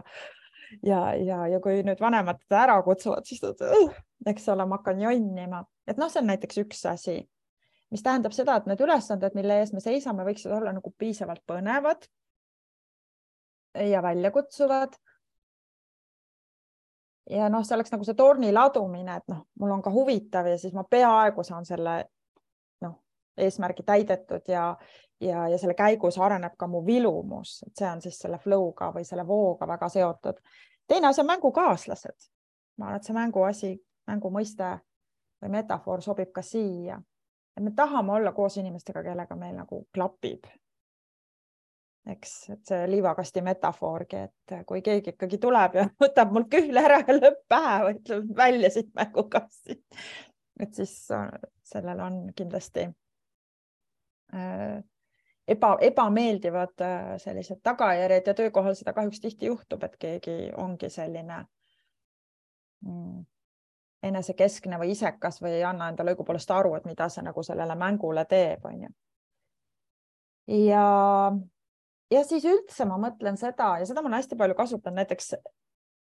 ja, ja, ja kui nüüd vanemad teda ära kutsuvad, siis ta uh,, eks ole, ma hakkan jonnima, et noh, see on näiteks üks asi, mis tähendab seda, et need ülesanded, mille ees me seisame, võiksid olla nagu piisavalt põnevad ja väljakutsuvad. Ja noh, see oleks nagu see torni ladumine, et noh, mul on ka huvitav ja siis ma peaaegu saan selle noh, eesmärgi täidetud ja, ja, ja selle käigus areneb ka mu vilumus, et see on siis selle flow'ga või selle vooga väga seotud. teine asi on mängukaaslased. ma arvan, et see mänguasi, mängu mõiste või metafoor sobib ka siia. et me tahame olla koos inimestega, kellega meil nagu klapib eks, et see liivakasti metafoorgi, et kui keegi ikkagi tuleb ja võtab mul kühla ära ja lööb pähe ütleb välja siit mängukastist, et siis sellel on kindlasti äh, eba, ebameeldivad äh, sellised tagajärjed ja töökohal seda kahjuks tihti juhtub, et keegi ongi selline mm, enesekeskne või isekas või ei anna endale õigupoolest aru, et mida see nagu sellele mängule teeb, onju. ja ja siis üldse ma mõtlen seda ja seda ma olen hästi palju kasutanud näiteks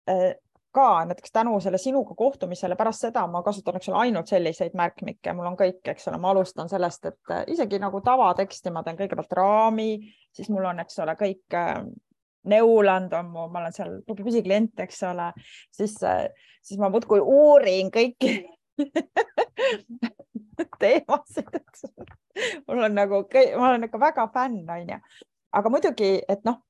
äh, ka näiteks tänu selle sinuga kohtumisele, pärast seda ma kasutan, eks ole, ainult selliseid märkmikke, mul on kõik, eks ole, ma alustan sellest, et äh, isegi nagu tavateksti ma teen kõigepealt raami, siis mul on, eks ole, kõik äh, Neuland on mu, ma olen seal püsiklient, eks ole, siis, siis ma muudkui uurin kõiki teemasid, eks. mul on nagu, ma olen ikka väga fänn, onju aga muidugi, et noh,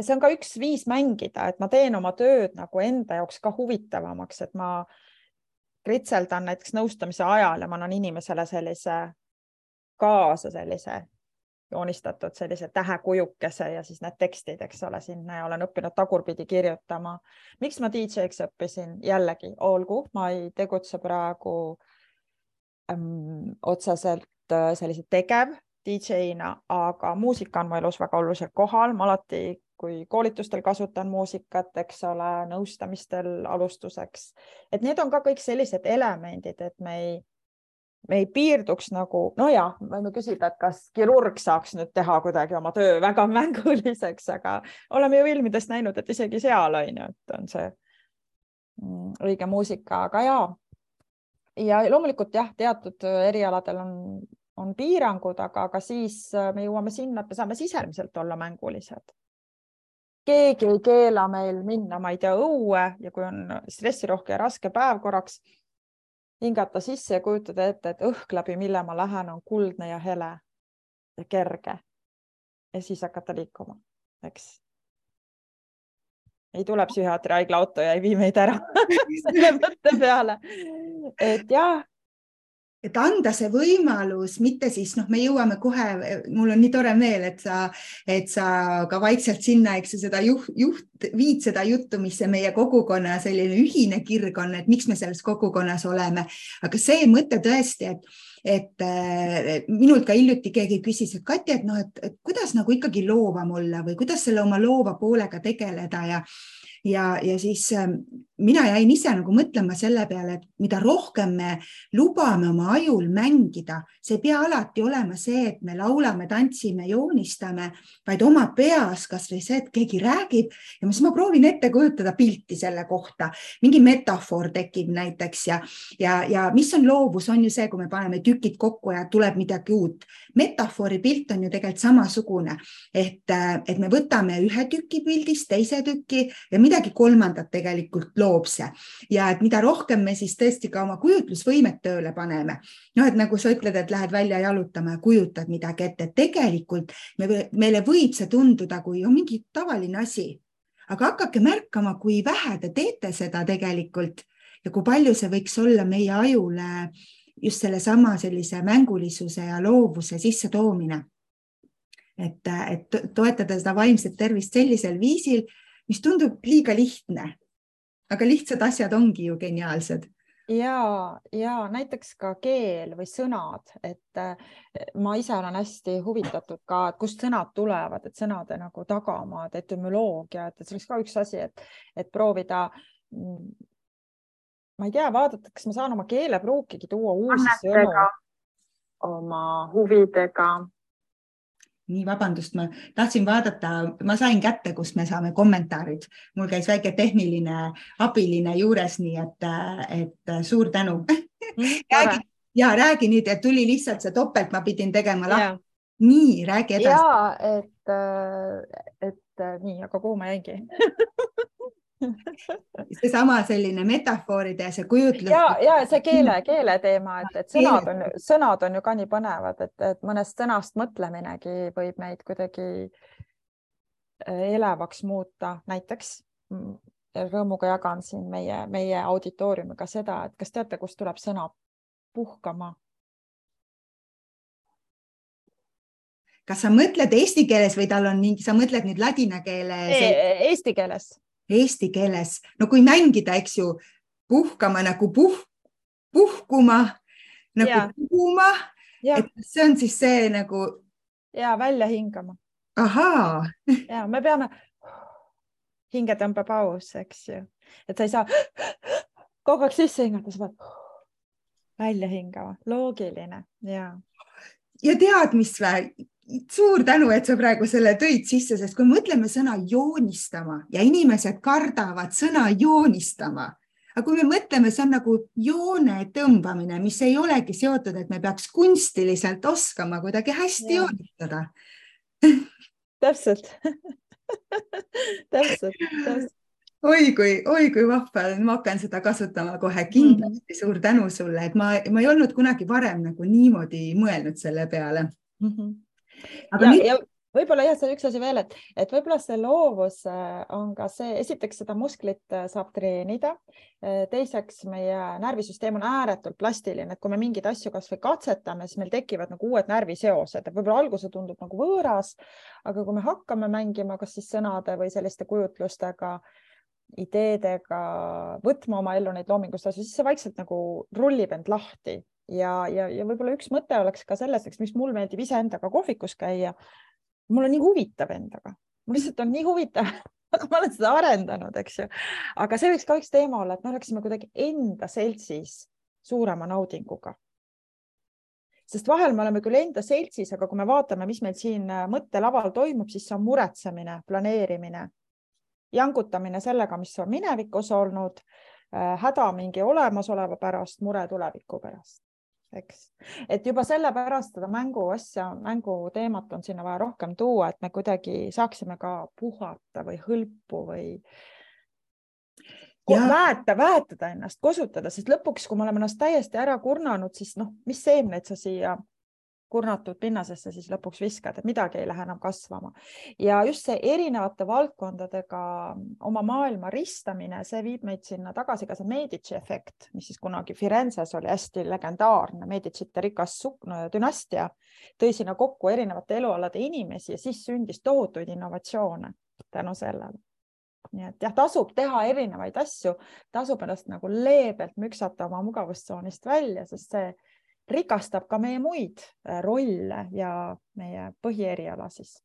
see on ka üks viis mängida, et ma teen oma tööd nagu enda jaoks ka huvitavamaks, et ma kritseldan näiteks nõustamise ajal ja ma annan inimesele sellise kaasa sellise joonistatud sellise tähekujukese ja siis need tekstid, eks ole, sinna ja olen õppinud tagurpidi kirjutama. miks ma DJ-ks õppisin? jällegi, olgu, ma ei tegutse praegu ähm, otseselt äh, sellise tegev DJ-na, aga muusika on mu elus väga olulisel kohal, ma alati, kui koolitustel kasutan muusikat, eks ole, nõustamistel alustuseks, et need on ka kõik sellised elemendid, et me ei, me ei piirduks nagu, no ja võime küsida, et kas kirurg saaks nüüd teha kuidagi oma töö väga mänguliseks, aga oleme ju filmidest näinud, et isegi seal on ju, et on see mm, õige muusika, aga ja ja loomulikult jah, teatud erialadel on on piirangud, aga, aga siis äh, me jõuame sinna, et me saame sisemiselt olla mängulised. keegi ei keela meil minna, ma ei tea, õue ja kui on stressirohke ja raske päev korraks, hingata sisse ja kujutada ette, et õhk läbi, mille ma lähen, on kuldne ja hele ja kerge. ja siis hakata liikuma, eks ei tule psühhiaatri haigla auto ja ei vii meid ära selle mõtte peale. et jah, et anda see võimalus, mitte siis noh, me jõuame kohe, mul on nii tore meel, et sa, et sa ka vaikselt sinna, eks ju, seda juht, juht, viid seda juttu, mis see meie kogukonna selline ühine kirg on, et miks me selles kogukonnas oleme. aga see mõte tõesti, et, et minult ka hiljuti keegi küsis, et Katja, et noh, et, kuidas nagu ikkagi loovam olla või kuidas selle oma loova poolega tegeleda ja ja, ja siis mina jäin ise nagu mõtlema selle peale, et mida rohkem me lubame oma ajul mängida, see ei pea alati olema see, et me laulame, tantsime, joonistame, vaid oma peas kasvõi see, et keegi räägib. Ja siis ma proovin ette kujutada pilti selle kohta, mingi metafoor tekib näiteks ja, ja, ja mis on loovus, on ju see, kui me paneme tükid kokku ja tuleb midagi uut. metafoori pilt on ju tegelikult samasugune, et, et me võtame ühe tüki pildist teise tüki ja mida midagi kolmandat tegelikult loob see. Ja et mida rohkem me siis tõesti ka oma kujutlusvõimet tööle paneme, noh, et nagu sa ütled, et lähed välja jalutama ja kujutad midagi ette, et tegelikult me, meile võib see tunduda kui on mingi tavaline asi, aga hakake märkama, kui vähe te teete seda tegelikult ja kui palju see võiks olla meie ajule just sellesama sellise mängulisuse ja loovuse sissetoomine et, et toetada seda vaimset tervist sellisel viisil, mis tundub liiga lihtne. Aga lihtsad asjad ongi ju geniaalsed ja, ja näiteks ka keel või sõnad, et eh, ma ise olen hästi huvitatud ka, et kust sõnad tulevad, et sõnade nagu tagamaad, etümoloogia, et, et see oleks ka üks asi, et, et proovida. Mm, ma ei tea, vaadata, kas ma saan oma keelepruukigi tuua uusi sõnu oma huvidega nii, vabandust, ma tahtsin vaadata, ma sain kätte, kust me saame kommentaarid, mul käis väike tehniline abiline juures, nii et, et suur tänu mm,. räägi ja räägi nüüd, et tuli lihtsalt see topelt, ma pidin tegema lahti. nii, räägi edasi. ja et, et nii, aga kuhu ma jäingi seesama selline metafooride ja see kujutlus. ja, ja see keele, keele teema, et, et sõnad on, sõnad on ju ka nii põnevad, et, et mõnest sõnast mõtleminegi võib meid kuidagi äh, elevaks muuta, näiteks mm, rõõmuga jagan siin meie, meie auditooriumiga seda, et kas teate, kust tuleb sõna puhkama? kas sa mõtled eesti keeles või tal on mingi, sa mõtled nüüd ladina keele? Eesti keeles. Eesti keeles, no kui mängida, eks ju, puhkama nagu puh, puhkuma nagu ja. puhuma, et see on siis see nagu. ja välja hingama. ahaa. ja me peame hingetõmbepaus, eks ju, et sa ei saa kogu aeg sisse hingata, sa pead välja hingama, loogiline ja. Ja tead, mis vä? suur tänu, et sa praegu selle tõid sisse, sest kui mõtleme sõna joonistama ja inimesed kardavad sõna joonistama, aga kui me mõtleme, see on nagu joone tõmbamine, mis ei olegi seotud, et me peaks kunstiliselt oskama kuidagi hästi ja. joonistada täpselt täpselt, täpselt. Oi kui, oi kui vahva, ma hakkan seda kasutama kohe kindlasti mm. -hmm. suur tänu sulle, et ma, ma ei olnud kunagi varem nagu niimoodi mõelnud selle peale mm. -hmm. aga ja, nüüd ja võib-olla jah, see üks asi veel, et, et võib-olla see loovus äh, on ka see, esiteks seda musklit äh, saab treenida. Äh, teiseks, meie närvisüsteem on ääretult plastiline, et kui me mingeid asju kasvõi katsetame, siis meil tekivad nagu uued närviseosed, võib-olla alguses tundub nagu võõras, aga kui me hakkame mängima, kas siis sõnade või selliste kujutlustega ideedega võtma oma ellu neid loomingulisi asju, siis see vaikselt nagu rullib end lahti ja, ja, ja võib-olla üks mõte oleks ka selles, eks, mis mul meeldib iseendaga kohvikus käia, mul on nii huvitav endaga, mul lihtsalt on nii huvitav ma olen seda arendanud, eks ju. aga see võiks ka üks teema olla, et me oleksime kuidagi enda seltsis suurema naudinguga. sest vahel me oleme küll enda seltsis, aga kui me vaatame, mis meil siin mõttelaval toimub, siis see on muretsemine, planeerimine, jangutamine sellega, mis on minevikus olnud, äh, häda mingi olemasoleva pärast, mure tuleviku pärast eks, et juba sellepärast seda mängu asja, mängu teemat on sinna vaja rohkem tuua, et me kuidagi saaksime ka puhata või hõlpu või ja. väeta, väetada ennast, kosutada, sest lõpuks, kui me oleme ennast täiesti ära kurnanud, siis noh, mis seemneid sa siia kurnatud pinnasesse siis lõpuks viskad, et midagi ei lähe enam kasvama. ja just see erinevate valdkondadega oma maailma ristamine, see viib meid sinna tagasi ka see Medici efekt, mis siis kunagi Firenzes oli hästi legendaarne, Medicite rikas dünastia, tõi sinna kokku erinevate elualade inimesi ja siis sündis tohutuid innovatsioone tänu sellele nii et jah, tasub teha erinevaid asju, tasub ennast nagu leebelt müksata oma mugavustsoonist välja, sest see rikastab ka meie muid äh, rolle ja meie põhieriala siis.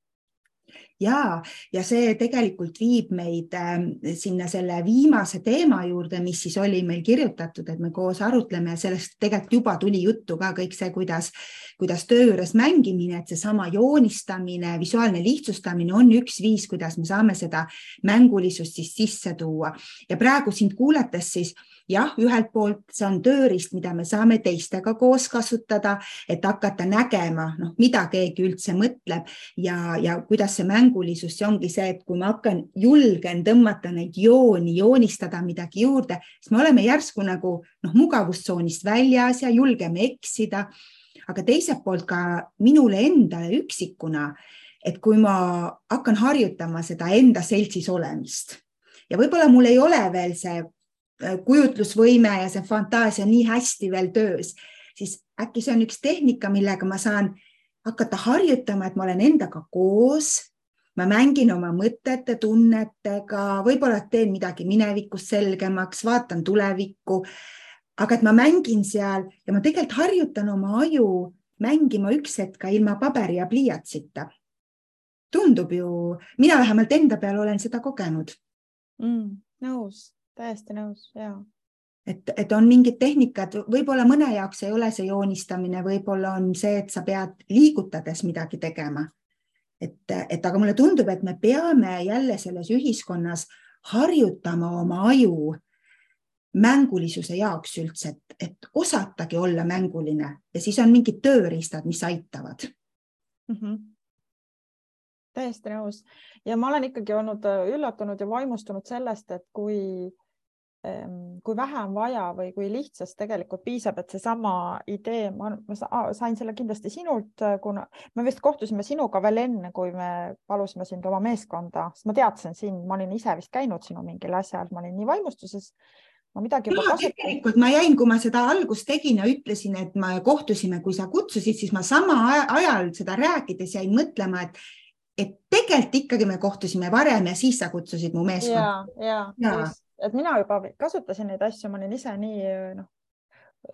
Ja, ja see tegelikult viib meid äh, sinna selle viimase teema juurde, mis siis oli meil kirjutatud, et me koos arutleme ja sellest tegelikult juba tuli juttu ka kõik see, kuidas, kuidas töö juures mängimine, et seesama joonistamine, visuaalne lihtsustamine on üks viis, kuidas me saame seda mängulisust siis sisse tuua. Ja praegu sind kuulates siis jah, ühelt poolt see on tööriist, mida me saame teistega koos kasutada, et hakata nägema, noh, mida keegi üldse mõtleb ja, ja kuidas see mängulisus, see ongi see, et kui ma hakkan, julgen tõmmata neid jooni, joonistada midagi juurde, siis me oleme järsku nagu noh, mugavustsoonist väljas ja julgeme eksida. aga teiselt poolt ka minule endale üksikuna, et kui ma hakkan harjutama seda enda seltsis olemist ja võib-olla mul ei ole veel see kujutlusvõime ja see fantaasia nii hästi veel töös, siis äkki see on üks tehnika, millega ma saan hakata harjutama, et ma olen endaga koos, ma mängin oma mõtete, tunnetega, võib-olla teen midagi minevikust selgemaks, vaatan tulevikku. aga et ma mängin seal ja ma tegelikult harjutan oma aju mängima üks hetk ka ilma paberi ja pliiatsita. tundub ju, mina vähemalt enda peal olen seda kogenud mm,. nõus täiesti nõus ja et, et on mingid tehnikad, võib-olla mõne jaoks ei ole see joonistamine, võib-olla on see, et sa pead liigutades midagi tegema. et, et aga mulle tundub, et me peame jälle selles ühiskonnas harjutama oma aju mängulisuse jaoks üldse, et, et osatagi olla mänguline ja siis on mingid tööriistad, mis aitavad mm. -hmm. täiesti nõus ja ma olen ikkagi olnud äh, üllatunud ja vaimustunud sellest, et kui kui vähe on vaja või kui lihtsast tegelikult piisab, et seesama idee, ma, sain selle kindlasti sinult, äh, kuna me vist kohtusime sinuga veel enne, kui me palusime sind oma meeskonda, sest ma teadsin sind, ma olin ise vist käinud sinu mingil asjal, ma olin nii vaimustuses. ma midagi juba kasutasin. tegelikult ma jäin, kui ma seda algust tegin ja ütlesin, et me kohtusime, kui sa kutsusid, siis ma sama ajal seda rääkides jäin mõtlema, et et tegelikult ikkagi me kohtusime varem ja siis sa kutsusid mu meeskonda. ja, ja, ja et mina juba kasutasin neid asju, ma olin ise nii noh,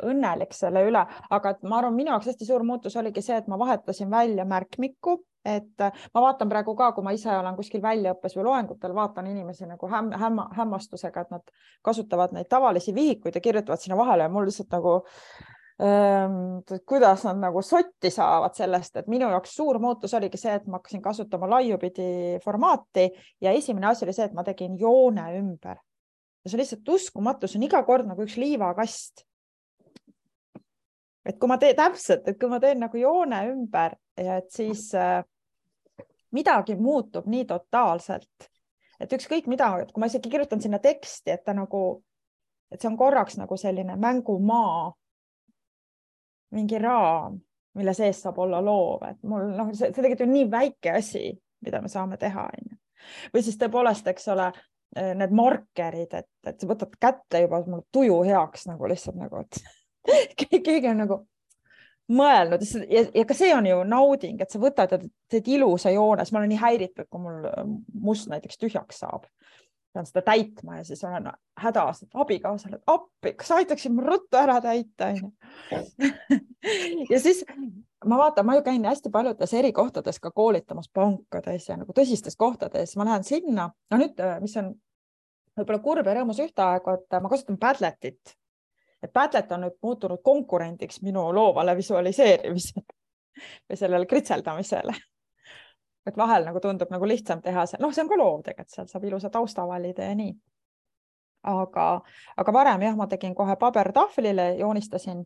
õnnelik selle üle, aga ma arvan, minu jaoks hästi suur muutus oligi see, et ma vahetasin välja märkmikku, et ma vaatan praegu ka, kui ma ise olen kuskil väljaõppes või loengutel, vaatan inimesi nagu häm, hämma, hämmastusega, et nad kasutavad neid tavalisi vihikuid ja kirjutavad sinna vahele ja mul lihtsalt nagu ähm, kuidas nad nagu sotti saavad sellest, et minu jaoks suur muutus oligi see, et ma hakkasin kasutama laiupidi formaati ja esimene asi oli see, et ma tegin joone ümber ja see on lihtsalt uskumatu, see on iga kord nagu üks liivakast. et kui ma teen täpselt, et kui ma teen nagu joone ümber ja et siis äh, midagi muutub nii totaalselt, et ükskõik mida, et kui ma isegi kirjutan sinna teksti, et ta nagu, et see on korraks nagu selline mängumaa, mingi raam, mille sees saab olla loov, et mul noh, see tegelikult on nii väike asi, mida me saame teha, onju. või siis tõepoolest, eks ole, need markerid, et, et sa võtad kätte juba mul tuju heaks nagu lihtsalt nagu, et keegi on nagu mõelnud ja, ja ka see on ju nauding, et sa võtad ja teed ilusa joone, siis ma olen nii häiritud, kui mul äh, must näiteks tühjaks saab. pean seda täitma ja siis olen hädas, abikaasale, et appi, kas aitaksid mul ruttu ära täita, onju. ja siis ma vaatan, ma ju käin hästi paljudes eri kohtades ka koolitamas pankades ja nagu tõsistes kohtades, ma lähen sinna, no nüüd, äh, mis on võib-olla kurb ja rõõmus ühtaegu, et ma kasutan Padletit. et Padlet on nüüd muutunud konkurendiks minu loovale visualiseerimisele või sellele kritseldamisele. et vahel nagu tundub nagu lihtsam teha noh, see on ka loov tegelikult, sealt saab ilusa tausta valida ja nii. aga, aga varem jah, ma tegin kohe pabertahvlile, joonistasin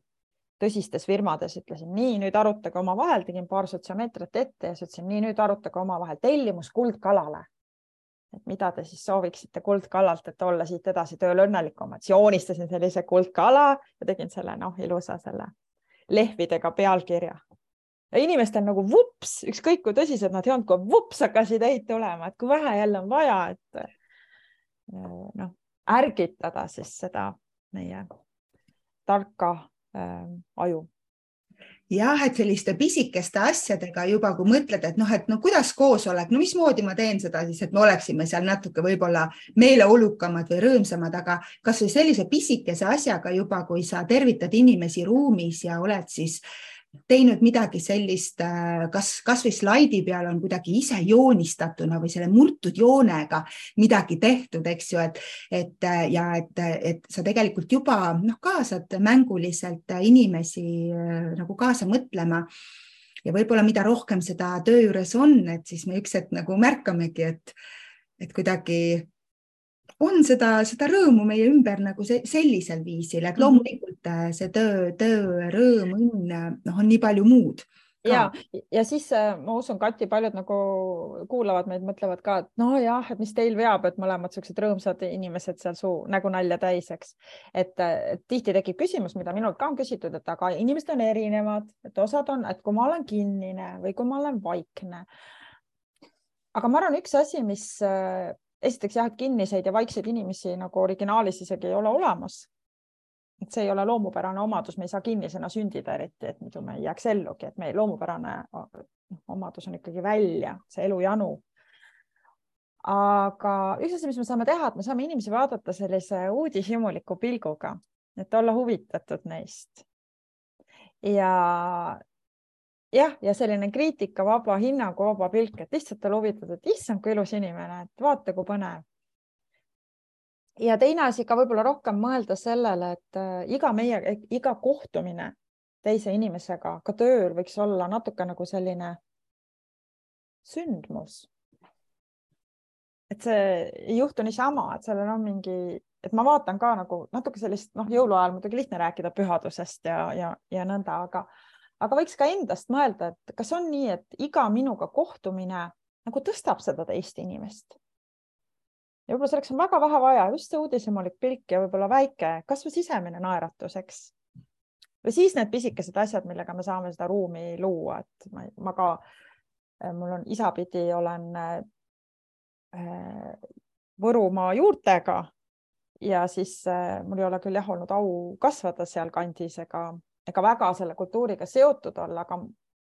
tõsistes firmades ütlesin nii, nüüd arutage omavahel, tegin paar sotsiaalmeetrit ette ja siis ütlesin nii, nüüd arutage omavahel tellimus kuldkalale. et mida te siis sooviksite kuldkalalt, et olla siit edasi tööl õnnelikumad, siis joonistasin sellise kuldkala ja tegin selle noh, ilusa selle lehvidega pealkirja. ja inimestel nagu vups, ükskõik kui tõsised nad ei olnud, kui vups hakkasid häid tulema, et kui vähe jälle on vaja, et noh, ärgitada siis seda meie tarka äh, aju. Jah, et selliste pisikeste asjadega juba, kui mõtled, et noh, et no kuidas koosolek, no mismoodi ma teen seda siis, et me oleksime seal natuke võib-olla meeleolukamad või rõõmsamad, aga kasvõi sellise pisikese asjaga juba, kui sa tervitad inimesi ruumis ja oled siis teinud midagi sellist, äh, kas kasvõi slaidi peal on kuidagi ise joonistatuna või selle murtud joonega midagi tehtud, eks ju, et, et äh, ja et, et sa tegelikult juba noh, kaasad mänguliselt inimesi äh, nagu kaasa mõtlema. Ja võib-olla mida rohkem seda töö juures on, et siis me üks hetk nagu märkamegi, et, et kuidagi on seda, seda rõõmu meie ümber nagu see, sellisel viisil, et mhm. loomulikult äh, see töö, töö, rõõm, õnn, noh, on nii palju muud ja, ja siis äh, ma usun, Kati, paljud nagu kuulavad meid, mõtlevad ka, et nojah, et mis teil veab, et mõlemad siuksed rõõmsad inimesed seal suu nägu nalja täis, eks. et, tihti tekib küsimus, mida minult ka on küsitud, et aga inimesed on erinevad, et osad on, et kui ma olen kinnine või kui ma olen vaikne. aga ma arvan, üks asi, mis äh, esiteks jah, et kinniseid ja vaikseid inimesi nagu originaalis isegi ei ole olemas. et see ei ole loomupärane omadus, me ei saa kinnisena sündida eriti, et muidu me ei jääks ellugi, et meie loomupärane noh, omadus on ikkagi välja, see elujanu. aga üks asi, mis me saame teha, et me saame inimesi vaadata sellise uudishimuliku pilguga, et olla huvitatud neist. ja jah, ja selline kriitikavaba, hinnanguvaba pilk, et lihtsalt olla huvitatud, et issand, kui ilus inimene, et vaata, kui põnev. ja teine asi ka võib-olla rohkem mõelda sellele, et äh, iga meie, iga kohtumine teise inimesega ka tööl võiks olla natuke nagu selline sündmus. et see ei juhtu niisama, et sellel on mingi, et ma vaatan ka nagu natuke sellist, noh, jõuluajal muidugi lihtne rääkida pühadusest ja, ja, ja nõnda, aga aga võiks ka endast mõelda, et kas on nii, et iga minuga kohtumine nagu tõstab seda teist inimest. ja võib-olla selleks on väga vähe vaja, just see uudishimulik pilk ja võib-olla väike, kasvõi sisemine naeratus, eks. või siis need pisikesed asjad, millega me saame seda ruumi luua, et ma, ma ka, mul on isapidi olen äh, Võrumaa juurtega ja siis äh, mul ei ole küll jah olnud au kasvada sealkandis ega, ega väga selle kultuuriga seotud olla, aga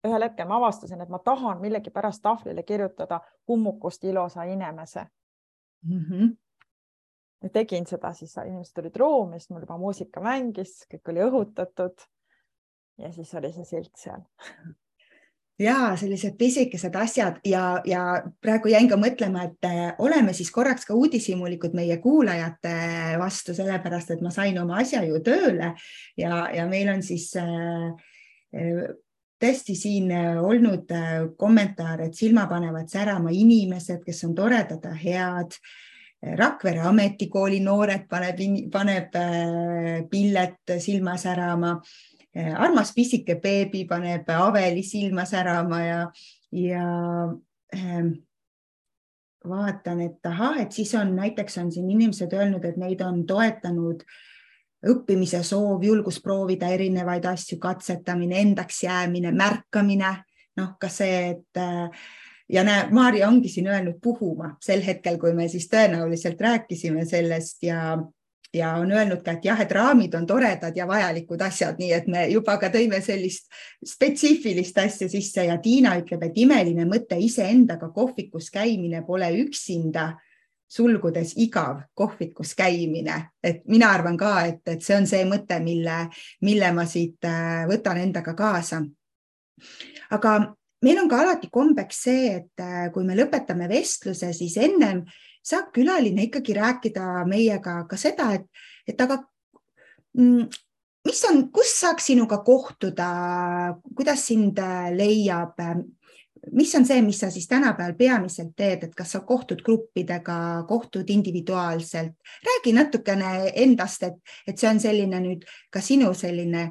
ühel hetkel ma avastasin, et ma tahan millegipärast tahvlile kirjutada hummukust ilusa inimese mm. -hmm. ja tegin seda, siis inimesed tulid ruumi, siis mul juba muusika mängis, kõik oli õhutatud. ja siis oli see silt seal ja sellised pisikesed asjad ja, ja praegu jäin ka mõtlema, et äh, oleme siis korraks ka uudishimulikud meie kuulajate vastu, sellepärast et ma sain oma asja ju tööle ja, ja meil on siis äh, äh tõesti siin äh, olnud äh, kommentaare, et silma panevad särama inimesed, kes on toredad ja head. Rakvere ametikooli noored paneb, paneb äh, pillet silma särama. Armas pisike beebi paneb Aveli silma särama ja, ja ähm, vaatan, et ahah, et siis on näiteks on siin inimesed öelnud, et neid on toetanud õppimise soov, julgus proovida erinevaid asju, katsetamine, endaks jäämine, märkamine, noh, ka see, et äh, ja näe, Maarja ongi siin öelnud puhuma sel hetkel, kui me siis tõenäoliselt rääkisime sellest ja ja on öelnud ka, et jah, et raamid on toredad ja vajalikud asjad, nii et me juba ka tõime sellist spetsiifilist asja sisse ja Tiina ütleb, et imeline mõte iseendaga kohvikus käimine pole üksinda sulgudes igav kohvikus käimine, et mina arvan ka, et, et see on see mõte, mille, mille ma siit äh, võtan endaga kaasa. aga meil on ka alati kombeks see, et äh, kui me lõpetame vestluse, siis ennem saab külaline ikkagi rääkida meiega ka seda, et, et aga mm, mis on, kus saaks sinuga kohtuda, kuidas sind äh, leiab, mis on see, mis sa siis tänapäeval peamiselt teed, et kas sa kohtud gruppidega, kohtud individuaalselt, räägi natukene endast, et, et see on selline nüüd ka sinu selline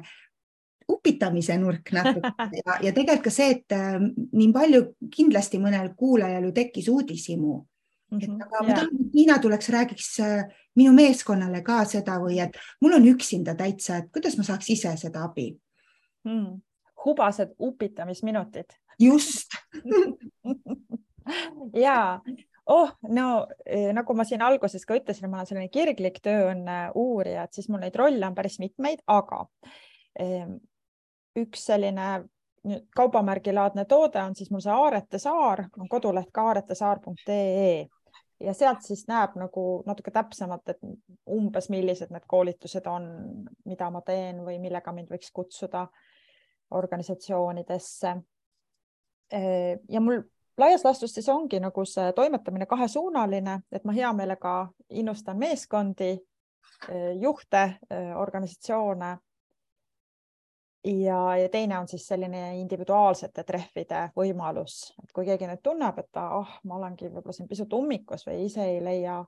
upitamise nurk natuke ja, ja tegelikult ka see, et äh, nii palju kindlasti mõnel kuulajal ju tekkis uudishimu. Et mhm, aga ma tahan, et Tiina tuleks, räägiks äh, minu meeskonnale ka seda või et mul on üksinda täitsa, et kuidas ma saaks ise seda abi? Hmm.? hubased upitamisminutid. Just. Ja oh, no eh, nagu ma siin alguses ka ütlesin, ma olen selline kirglik tööõnne uurija, et siis mul neid rolle on päris mitmeid, aga ehm, üks selline kaubamärgilaadne toode on siis mul see Aarete saar, on koduleht ka aaretesaar.ee ja sealt siis näeb nagu natuke täpsemalt, et umbes millised need koolitused on, mida ma teen või millega mind võiks kutsuda organisatsioonidesse ja mul laias laastus siis ongi nagu see toimetamine kahesuunaline, et ma hea meelega innustan meeskondi, juhte, organisatsioone. Ja, ja teine on siis selline individuaalsete trehvide võimalus, et kui keegi nüüd tunneb, et ta, ah ma olengi võib-olla siin pisut ummikus või ise ei leia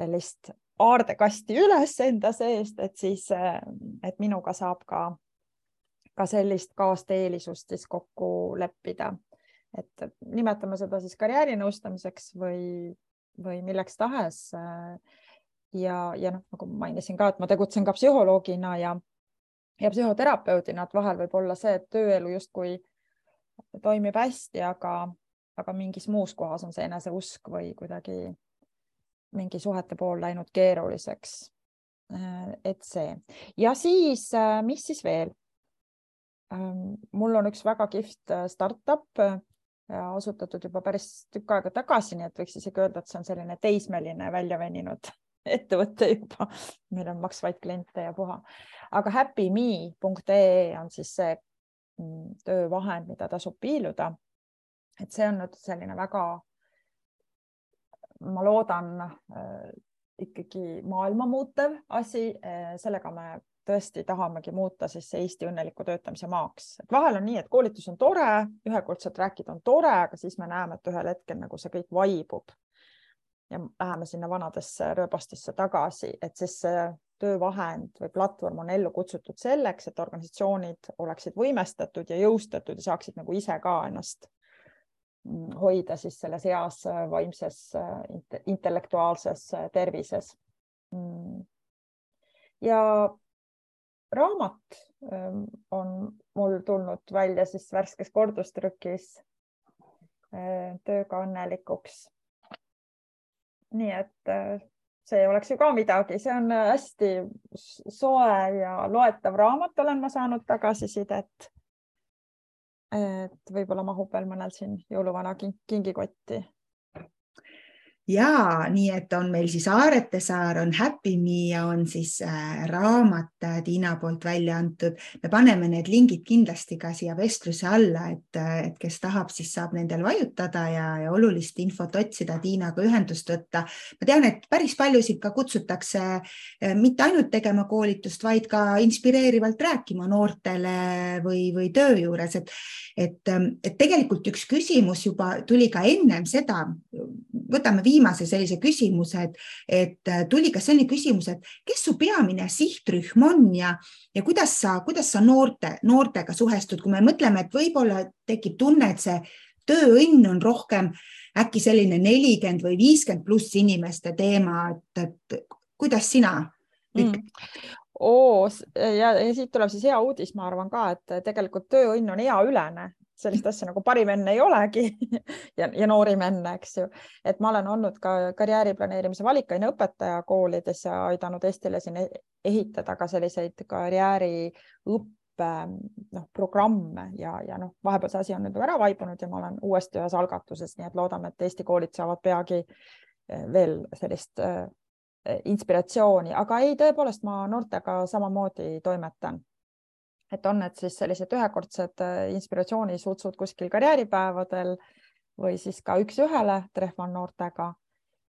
sellist aardekasti üles enda seest, et siis, et minuga saab ka ka sellist kaasteelisust siis kokku leppida. et nimetame seda siis karjäärinõustamiseks või, või milleks tahes. ja, ja noh, nagu mainisin ka, et ma tegutsen ka psühholoogina ja, ja psühhoterapeudina, et vahel võib olla see, et tööelu justkui toimib hästi, aga, aga mingis muus kohas on see eneseusk või kuidagi mingi suhete pool läinud keeruliseks. et see ja siis, mis siis veel, mul on üks väga kihvt startup asutatud juba päris tükk aega tagasi, nii et võiks isegi öelda, et see on selline teismeline välja veninud ettevõte juba. meil on maksvaid kliente ja puha, aga happyme.ee on siis see mm, töövahend, mida tasub piiluda. et see on nüüd selline väga, ma loodan äh, ikkagi maailma muutev asi, sellega me tõesti tahamegi muuta siis Eesti õnneliku töötamise maaks, et vahel on nii, et koolitus on tore, ühekordselt rääkida on tore, aga siis me näeme, et ühel hetkel nagu see kõik vaibub ja läheme sinna vanadesse rööbastesse tagasi, et siis see töövahend või platvorm on ellu kutsutud selleks, et organisatsioonid oleksid võimestatud ja jõustatud ja saaksid nagu ise ka ennast mm, hoida siis selles heas vaimses intellektuaalses tervises. Mm. ja raamat ähm, on mul tulnud välja siis värskes kordustrükis äh, tööga õnnelikuks. Nii et äh, see oleks ju ka midagi, see on hästi soe ja loetav raamat, olen ma saanud tagasisidet. et võib-olla mahub veel mõnel siin jõuluvana kingikotti ja nii, et on meil siis Aarete saar, on Happy Me ja on siis äh, raamat äh, Tiina poolt välja antud. me paneme need lingid kindlasti ka siia vestluse alla, et, äh, et kes tahab, siis saab nendel vajutada ja, ja olulist infot otsida, Tiinaga ühendust võtta. ma tean, et päris paljusid ka kutsutakse mitte ainult tegema koolitust, vaid ka inspireerivalt rääkima noortele või, või töö juures, et, et, et tegelikult üks küsimus juba tuli ka ennem seda, võtame viimase viimase sellise küsimuse, et, et äh, tuli ka selline küsimus, et kes su peamine sihtrühm on ja, ja kuidas sa, kuidas sa noorte, noortega suhestud, kui me mõtleme, et võib-olla tekib tunne, et see tööõnn on rohkem äkki selline nelikümmend või viiskümmend pluss inimeste teema, et, et kuidas sina mm.? oo, ja, ja siit tuleb siis hea uudis, ma arvan ka, et tegelikult tööõnn on eaülene, sellist asja nagu parim enne ei olegi ja, ja noorim enne, eks ju. et ma olen olnud ka karjääri planeerimise valikaine õpetaja koolides ja aidanud Eestile siin e-, ehitada ka selliseid karjääriõppe noh, programme ja, ja noh, vahepeal see asi on nüüd ära vaibunud ja ma olen uuesti ühes algatuses, nii et loodame, et Eesti koolid saavad peagi eh, veel sellist äh, inspiratsiooni, aga ei, tõepoolest ma noortega samamoodi toimetan et on need siis sellised ühekordsed äh, inspiratsioonisutsud kuskil karjääripäevadel või siis ka üks-ühele trehvan noortega.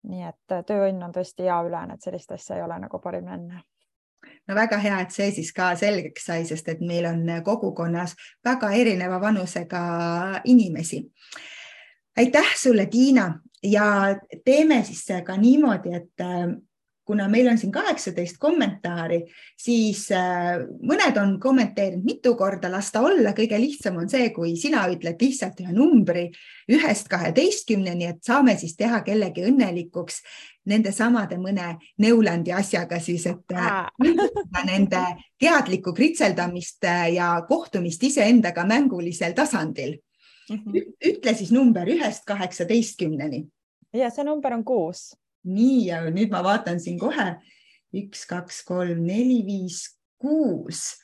nii et äh, tööõnn on tõesti hea ülene, et sellist asja ei ole nagu parim enne no väga hea, et see siis ka selgeks sai, sest et meil on kogukonnas väga erineva vanusega inimesi. aitäh sulle, Tiina ja teeme siis ka niimoodi, et äh, kuna meil on siin kaheksateist kommentaari, siis äh, mõned on kommenteerinud mitu korda, las ta olla, kõige lihtsam on see, kui sina ütled lihtsalt ühe numbri ühest kaheteistkümneni, et saame siis teha kellegi õnnelikuks nendesamade mõne Neulandi asjaga siis, et äh, nende teadlikku kritseldamist äh, ja kohtumist iseendaga mängulisel tasandil. -hmm. ütle siis number ühest kaheksateistkümneni. ja see number on kuus nii ja nüüd ma vaatan siin kohe üks, kaks, kolm, neli, viis, kuus.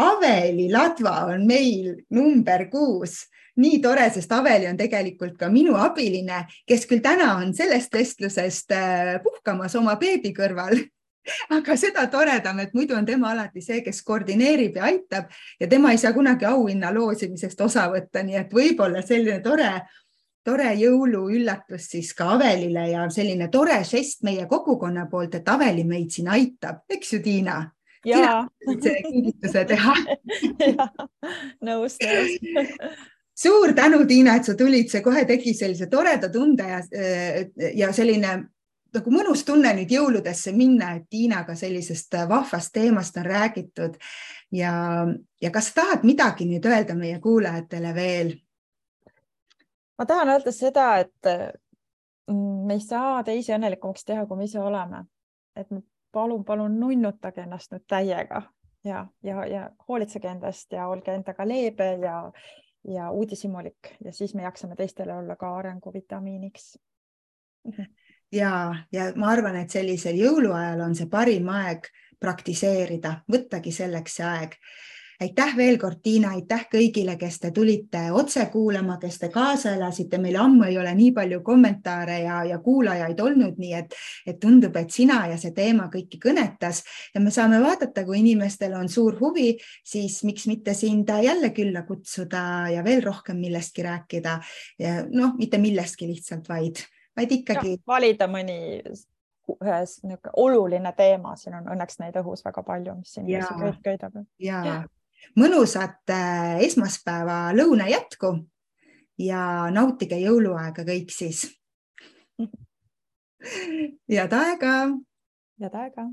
Aveli Ladva on meil number kuus. nii tore, sest Aveli on tegelikult ka minu abiline, kes küll täna on sellest vestlusest äh, puhkamas oma beebi kõrval aga seda toredam, et muidu on tema alati see, kes koordineerib ja aitab ja tema ei saa kunagi auhinna loosimisest osa võtta, nii et võib-olla selline tore tore jõuluüllatus siis ka Avelile ja selline tore žest meie kogukonna poolt, et Aveli meid siin aitab, eks ju, Tiina? sina võid selle kingituse teha. Nõus, nõus. Suur tänu, Tiina, et sa tulid, see kohe tegi sellise toreda tunde ja, ja selline nagu mõnus tunne nüüd jõuludesse minna, et Tiinaga sellisest vahvast teemast on räägitud. Ja, ja kas tahad midagi nüüd öelda meie kuulajatele veel? Ma tahan öelda seda, et mm, me ei saa teisi õnnelikumaks teha, kui me ise oleme. et palun, palun nunnutage ennast nüüd täiega ja, ja, ja hoolitsege endast ja olge endaga leebe ja, ja uudishimulik. Ja siis me jaksame teistele olla ka arenguvitamiiniks. Ja, ja ma arvan, et sellisel jõuluajal on see parim aeg praktiseerida, võttagi selleks see aeg aitäh veel kord, Tiina, aitäh kõigile, kes te tulite otse kuulama, kes te kaasa elasite, meil ammu ei ole nii palju kommentaare ja, ja kuulajaid olnud, nii et, et tundub, et sina ja see teema kõiki kõnetas ja me saame vaadata, kui inimestel on suur huvi, siis miks mitte sind jälle külla kutsuda ja veel rohkem millestki rääkida. noh, mitte millestki lihtsalt, vaid, vaid ikkagi. valida mõni ühes niisugune oluline teema, siin on õnneks neid õhus väga palju, mis inimesi köidab. ja, ja mõnusat äh, esmaspäeva lõuna jätku ja nautige jõuluaega kõik siis. head aega. head aega